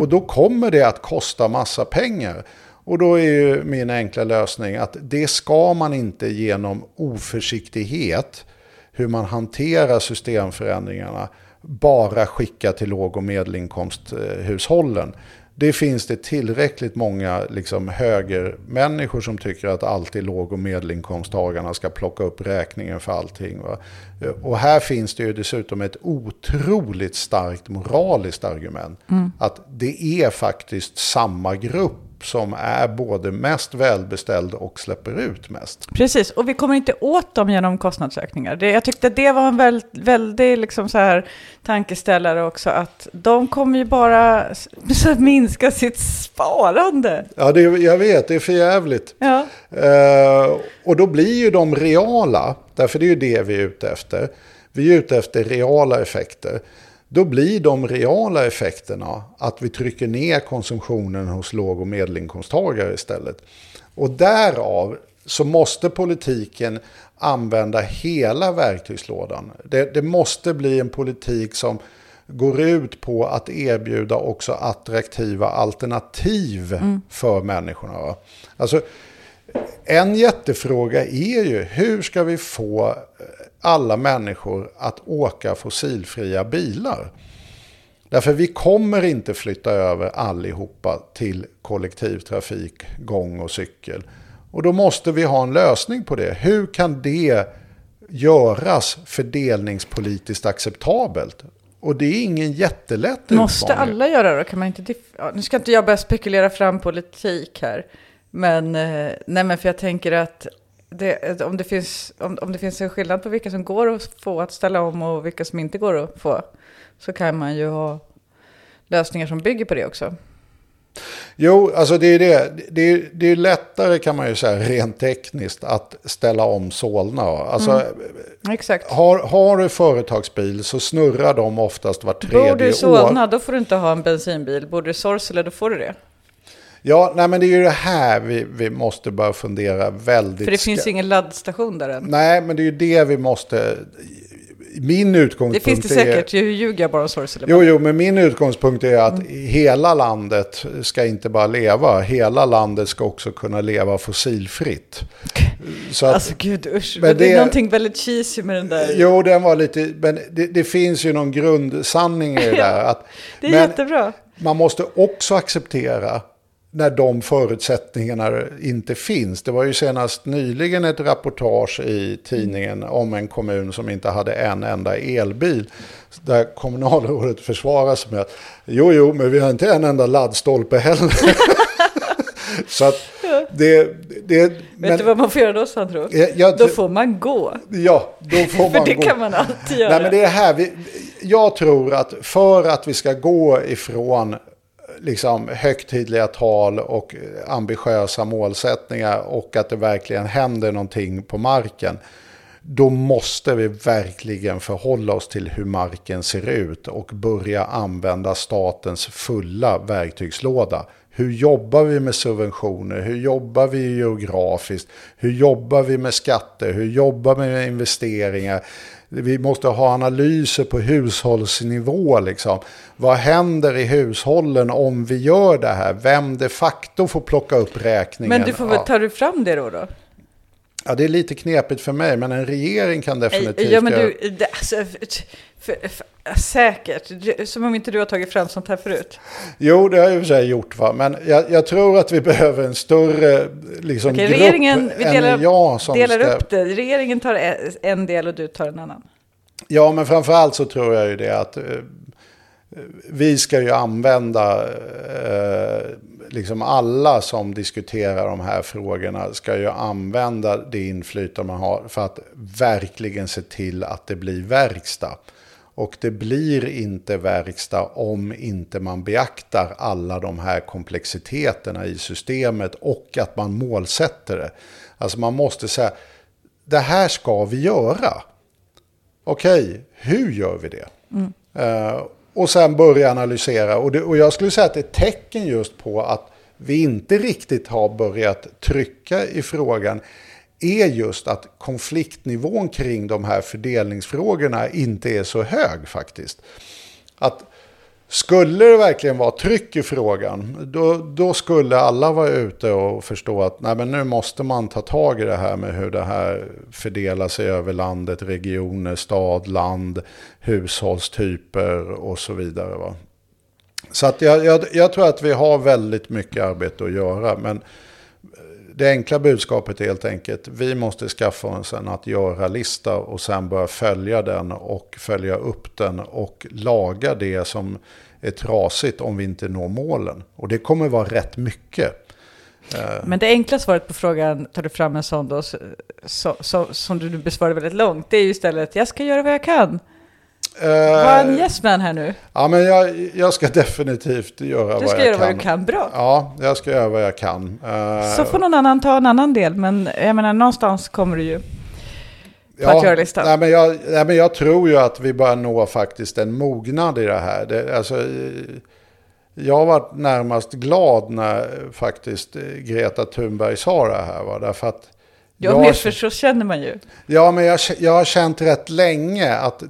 [SPEAKER 3] Och då kommer det att kosta massa pengar. Och då är ju min enkla lösning att det ska man inte genom oförsiktighet hur man hanterar systemförändringarna bara skicka till låg och medelinkomsthushållen. Det finns det tillräckligt många liksom, högermänniskor som tycker att alltid låg och medelinkomsttagarna ska plocka upp räkningen för allting. Va? Och här finns det ju dessutom ett otroligt starkt moraliskt argument. Att det är faktiskt samma grupp som är både mest välbeställd och släpper ut mest.
[SPEAKER 2] Precis, och vi kommer inte åt dem genom kostnadsökningar. Det, jag tyckte det var en väl, väldigt liksom så här tankeställare också, att de kommer ju bara minska sitt sparande.
[SPEAKER 3] Ja, det, jag vet, det är för jävligt.
[SPEAKER 2] Ja,
[SPEAKER 3] Eh, och då blir ju de reala, därför det är ju det vi är ute efter. Vi är ute efter reala effekter. Då blir de reala effekterna att vi trycker ner konsumtionen hos låg och medelinkomsttagare istället. Och därav så måste politiken använda hela verktygslådan. Det, det måste bli en politik som går ut på att erbjuda också attraktiva alternativ för människorna. Alltså, en jättefråga är ju hur ska vi få alla människor att åka fossilfria bilar? Därför vi kommer inte flytta över allihopa till kollektivtrafik, gång och cykel. Och då måste vi ha en lösning på det. Hur kan det göras fördelningspolitiskt acceptabelt? Och det är ingen jättelätt
[SPEAKER 2] Måste
[SPEAKER 3] utmaning.
[SPEAKER 2] alla göra det? Kan man inte ja, nu ska inte jag börja spekulera fram politik här. Men, eh, nej men för jag tänker att det, om, det finns, om, om det finns en skillnad på vilka som går att få att ställa om och vilka som inte går att få. Så kan man ju ha lösningar som bygger på det också.
[SPEAKER 3] Jo, alltså det är det. Det är, det är lättare kan man ju säga rent tekniskt att ställa om Solna. Alltså,
[SPEAKER 2] Exakt.
[SPEAKER 3] har, har du företagsbil så snurrar de oftast var tredje
[SPEAKER 2] Bor du i
[SPEAKER 3] år.
[SPEAKER 2] Solna, då får du inte ha en bensinbil. Bor du i Sorsele, då får du det.
[SPEAKER 3] Ja, nej men det är ju det här vi, vi måste börja fundera väldigt...
[SPEAKER 2] För det finns
[SPEAKER 3] ska-
[SPEAKER 2] ingen laddstation där än.
[SPEAKER 3] Nej, men det är ju det vi måste... Min
[SPEAKER 2] Det
[SPEAKER 3] utgångspunkt
[SPEAKER 2] finns det
[SPEAKER 3] är...
[SPEAKER 2] säkert, jag ljuger jag bara om Sorsele.
[SPEAKER 3] Jo, jo, men min utgångspunkt är att
[SPEAKER 2] Mm.
[SPEAKER 3] hela landet ska inte bara leva, hela landet ska också kunna leva fossilfritt. <laughs> Så att,
[SPEAKER 2] Alltså gud usch,
[SPEAKER 3] men
[SPEAKER 2] det,
[SPEAKER 3] det-
[SPEAKER 2] är någonting väldigt cheesy med den där.
[SPEAKER 3] jo, den var lite, men det, det finns ju någon grundsanning i det <laughs> där. Att,
[SPEAKER 2] det är
[SPEAKER 3] men
[SPEAKER 2] jättebra.
[SPEAKER 3] man måste också acceptera när de förutsättningarna inte finns. Det var ju senast nyligen ett rapportage i tidningen om en kommun som inte hade en enda elbil. Där kommunalrådet försvarar sig med att jo, jo, men vi har inte en enda laddstolpe heller. <laughs> Så att det... det
[SPEAKER 2] Vet
[SPEAKER 3] men,
[SPEAKER 2] du vad man får göra då Sandro?
[SPEAKER 3] Jag- jag
[SPEAKER 2] då får man gå.
[SPEAKER 3] Ja, då <laughs> får
[SPEAKER 2] För
[SPEAKER 3] man
[SPEAKER 2] det
[SPEAKER 3] gå.
[SPEAKER 2] kan man alltid göra.
[SPEAKER 3] Nej, men det är här. Vi, jag tror att för att vi ska gå ifrån liksom, högtidliga tal och ambitiösa målsättningar och att det verkligen händer någonting på marken. Då måste vi verkligen förhålla oss till hur marken ser ut och börja använda statens fulla verktygslåda. Hur jobbar vi med subventioner? Hur jobbar vi geografiskt? Hur jobbar vi med skatter? Hur jobbar vi med investeringar? Vi måste ha analyser på hushållsnivå. Liksom. Vad händer i hushållen om vi gör det här? Vem de facto får plocka upp räkningen?
[SPEAKER 2] Men du får väl,
[SPEAKER 3] ja.
[SPEAKER 2] tar du fram det då? då?
[SPEAKER 3] ja, det är lite knepigt för mig, men en regering kan definitivt...
[SPEAKER 2] Ja, men du, det, alltså, för, för, säkert. Som om inte du har tagit fram sånt här förut.
[SPEAKER 3] Jo, det har jag i och för sig gjort, va? men jag, jag tror att vi behöver en större liksom,
[SPEAKER 2] Okej,
[SPEAKER 3] grupp
[SPEAKER 2] regeringen, vi
[SPEAKER 3] än
[SPEAKER 2] delar,
[SPEAKER 3] jag som
[SPEAKER 2] delar
[SPEAKER 3] ska...
[SPEAKER 2] upp det. Regeringen tar en- en del och du tar en annan.
[SPEAKER 3] Ja, men framförallt så tror jag ju det att eh, vi ska ju använda, eh, liksom alla som diskuterar de här frågorna ska ju använda det inflytande man har för att verkligen se till att det blir verkstad. Och det blir inte verkstad om inte man beaktar alla de här komplexiteterna i systemet och att man målsätter det. Alltså man måste säga, det här ska vi göra. Okej, hur gör vi det? Eh, och sen börja analysera. Och, det, och jag skulle säga att det är tecken just på att vi inte riktigt har börjat trycka i frågan är just att konfliktnivån kring de här fördelningsfrågorna inte är så hög faktiskt. Att skulle det verkligen vara tryck i frågan, då, då skulle alla vara ute och förstå att nej, men nu måste man ta tag i det här med hur det här fördelar sig över landet, regioner, stad, land, hushållstyper och så vidare. Va? Så att jag, jag, jag tror att vi har väldigt mycket arbete att göra, men det enkla budskapet är helt enkelt, vi måste skaffa oss en att göra-lista och sen börja följa den och följa upp den och laga det som är trasigt om vi inte når målen. Och det kommer vara rätt mycket. Eh.
[SPEAKER 2] Men det enkla svaret på frågan, tar du fram en sån då, så, så, som du besvarade väldigt långt, det är ju istället, jag ska göra vad jag kan. Var en yes man här nu.
[SPEAKER 3] Ja, men jag, jag ska definitivt göra
[SPEAKER 2] Du
[SPEAKER 3] vad
[SPEAKER 2] ska
[SPEAKER 3] jag
[SPEAKER 2] göra
[SPEAKER 3] kan.
[SPEAKER 2] vad du kan bra.
[SPEAKER 3] Ja, jag ska göra vad jag kan. Eh,
[SPEAKER 2] Så får någon annan ta en annan del, men jag menar någonstans kommer du ju på att göra listan.
[SPEAKER 3] Nej men, jag, nej, men jag tror ju att vi börjar nå faktiskt en mognad i det här. Det, alltså, jag varit närmast glad när faktiskt Greta Thunberg sa det här. Va? Därför att
[SPEAKER 2] Jag
[SPEAKER 3] jag,
[SPEAKER 2] med, för så känner man ju.
[SPEAKER 3] Ja, men jag, jag har känt rätt länge att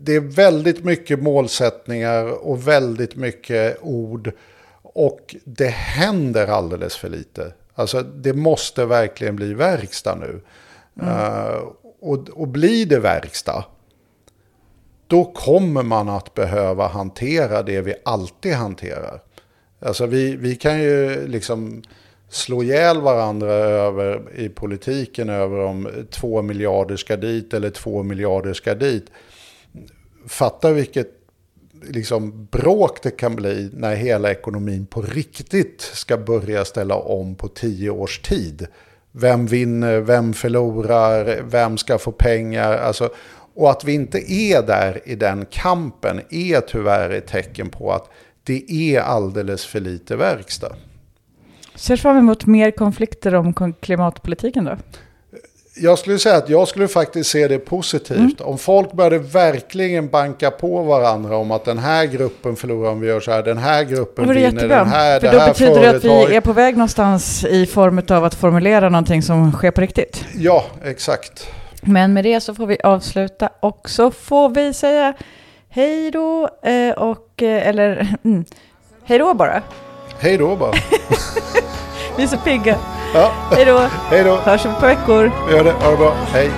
[SPEAKER 3] det är väldigt mycket målsättningar och väldigt mycket ord. Och det händer alldeles för lite. Alltså det måste verkligen bli verkstad nu. Mm. Uh, och, och blir det verkstad, då kommer man att behöva hantera det vi alltid hanterar. Alltså vi, vi kan ju liksom slå ihjäl varandra över, i politiken över om två miljarder ska dit eller två miljarder ska dit. Fatta vilket liksom bråk det kan bli när hela ekonomin på riktigt ska börja ställa om på tio års tid. Vem vinner, vem förlorar, vem ska få pengar? Alltså, och att vi inte är där i den kampen är tyvärr ett tecken på att det är alldeles för lite verkstad.
[SPEAKER 2] Ser fram emot mer konflikter om klimatpolitiken då?
[SPEAKER 3] Jag skulle säga att jag skulle faktiskt se det positivt. Mm. Om folk började verkligen banka på varandra om att den här gruppen förlorar om vi gör så här, den här gruppen vinner, jättebra. den här,
[SPEAKER 2] För
[SPEAKER 3] det
[SPEAKER 2] då
[SPEAKER 3] här
[SPEAKER 2] betyder det att vi är på väg någonstans i form av att formulera någonting som sker på riktigt.
[SPEAKER 3] Ja, exakt.
[SPEAKER 2] Men med det så får vi avsluta och så får vi säga hej då eh, och, eh, eller mm, hej då bara.
[SPEAKER 3] Hej då bara. <laughs>
[SPEAKER 2] Vi är så pigga.
[SPEAKER 3] Ja. Hej då.
[SPEAKER 2] Hörs om ett par veckor.
[SPEAKER 3] Vi gör det. Ha det bra. Hej.